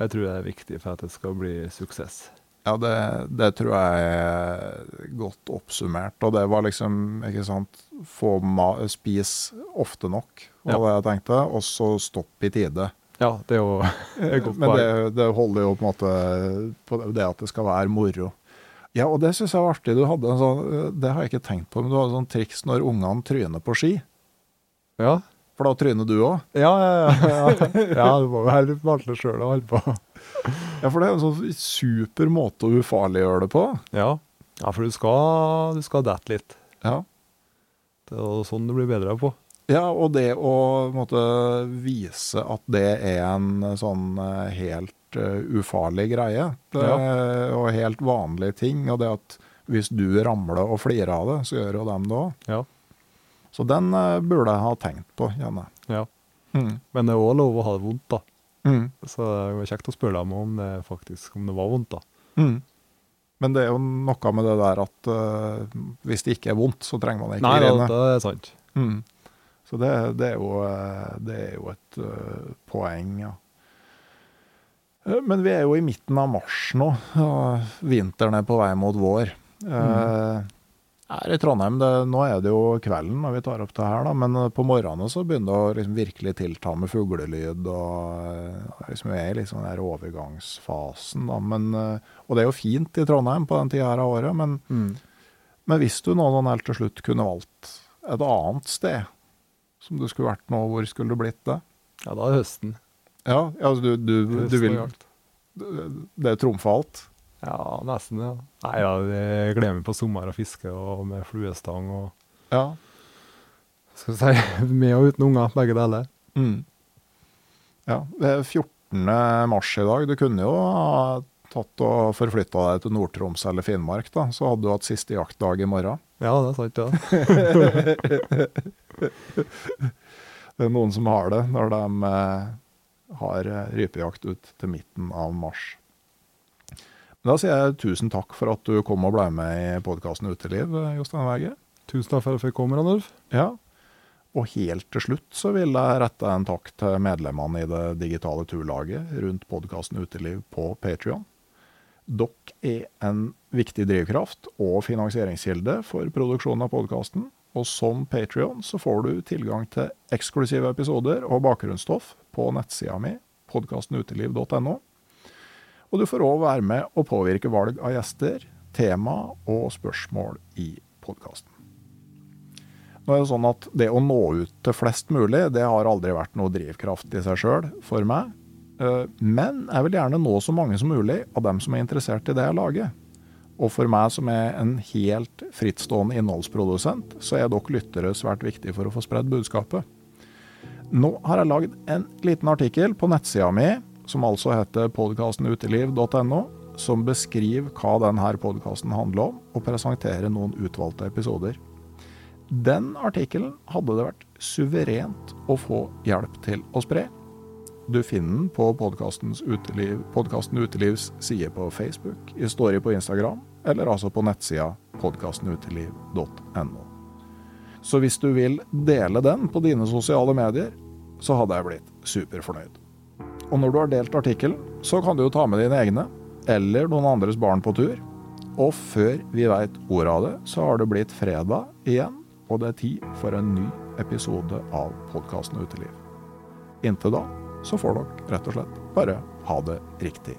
Jeg tror det er viktig for at det skal bli suksess. Ja, det, det tror jeg er godt oppsummert. Og det var liksom, ikke sant Få spis ofte nok, var Ja. det jeg tenkte. Og så stopp i tide. Ja, det er jo godt Men det, det holder jo på en måte på det at det skal være moro. Ja, og det syns jeg var artig. Du hadde en sånn, det har jeg ikke tenkt på, men du hadde sånn triks når ungene tryner på ski. Ja, For da tryner du òg. ja, ja. ja, ja. ja du må jo være litt vanskelig sjøl å holde på. Ja, for det er en sånn super måte å ufarliggjøre det på. Ja, ja for du skal, du skal dette litt. Ja. Det er sånn du blir bedre på. Ja, og det å måtte vise at det er en sånn eh, helt eh, ufarlig greie, det, og helt vanlig ting, og det at hvis du ramler og flirer av det, så gjør jo dem det òg. Ja. Så den eh, burde jeg ha tenkt på, kjenner jeg. ja. Mm. Men det er òg lov å ha det vondt, da. Mm. Så det var kjekt å spørre dem om det faktisk om det var vondt, da. Mm. Men det er jo noe med det der at uh, hvis det ikke er vondt, så trenger man ikke Nei, grine. det er sant. Mm. Så det, det, er jo, eh, det er jo et uh, poeng, ja. Eh, Men vi er jo i midten av mars nå, og vinteren er på vei mot vår. Eh, Her i Trondheim, det, nå er det jo kvelden når vi tar opp det her, da, men eh, på morgenen så begynner det å liksom virkelig tilta med fuglelyd, og eh, liksom er i liksom den overgangsfasen. Da, men, eh, og det er jo fint i Trondheim på den tida her av året, men, men hvis du nå sånn helt til slutt kunne valgt et annet sted som du skulle vært nå, hvor skulle det blitt det? Ja, da er høsten. Ja, altså du, du, du du vil. Det trumfer alt? Ja, nesten, ja. Nei, ja, jeg gleder meg på sommer og fiske og med fluestang og Ja. Skal vi si med og uten unger, begge deler. Mm. Ja, det er 14. mars i dag. Du kunne jo ha tatt og forflytta deg til Nord-Troms eller Finnmark, da. Så hadde du hatt siste jaktdag i morgen. Ja, det er sant, ja. Det er noen som har det når de eh, har rypejakt ut til midten av mars. Da sier jeg tusen takk for at du kom og ble med i podkasten Uteliv, Jostein Wege. Tusen takk for at jeg fikk komme, Randulf. Ja. Og helt til slutt så vil jeg rette en takk til medlemmene i det digitale turlaget rundt podkasten Uteliv på Patrion. Dere er en viktig drivkraft og finansieringskilde for produksjonen av podkasten. Og som Patrion så får du tilgang til eksklusive episoder og bakgrunnsstoff på nettsida mi, podkastenuteliv.no. Og du får òg være med å påvirke valg av gjester, tema og spørsmål i podkasten. Nå er Det sånn at det å nå ut til flest mulig, det har aldri vært noe drivkraft i seg sjøl for meg. Eh, men jeg vil gjerne nå så mange som mulig av dem som er interessert i det jeg lager. Og for meg som er en helt frittstående innholdsprodusent, så er dere lyttere svært viktig for å få spredd budskapet. Nå har jeg lagd en liten artikkel på nettsida mi, som altså heter podkastenuteliv.no, som beskriver hva denne podkasten handler om, og presenterer noen utvalgte episoder. Den artikkelen hadde det vært suverent å få hjelp til å spre. Du finner den på podkasten Uteliv, Utelivs side på Facebook, i story på Instagram, eller altså på nettsida podkastenuteliv.no. Så hvis du vil dele den på dine sosiale medier, så hadde jeg blitt superfornøyd. Og når du har delt artikkelen, så kan du jo ta med dine egne, eller noen andres barn på tur. Og før vi veit ordet av det, så har det blitt fredag igjen, og det er tid for en ny episode av podkasten Uteliv. Inntil da så får dere rett og slett bare ha det riktig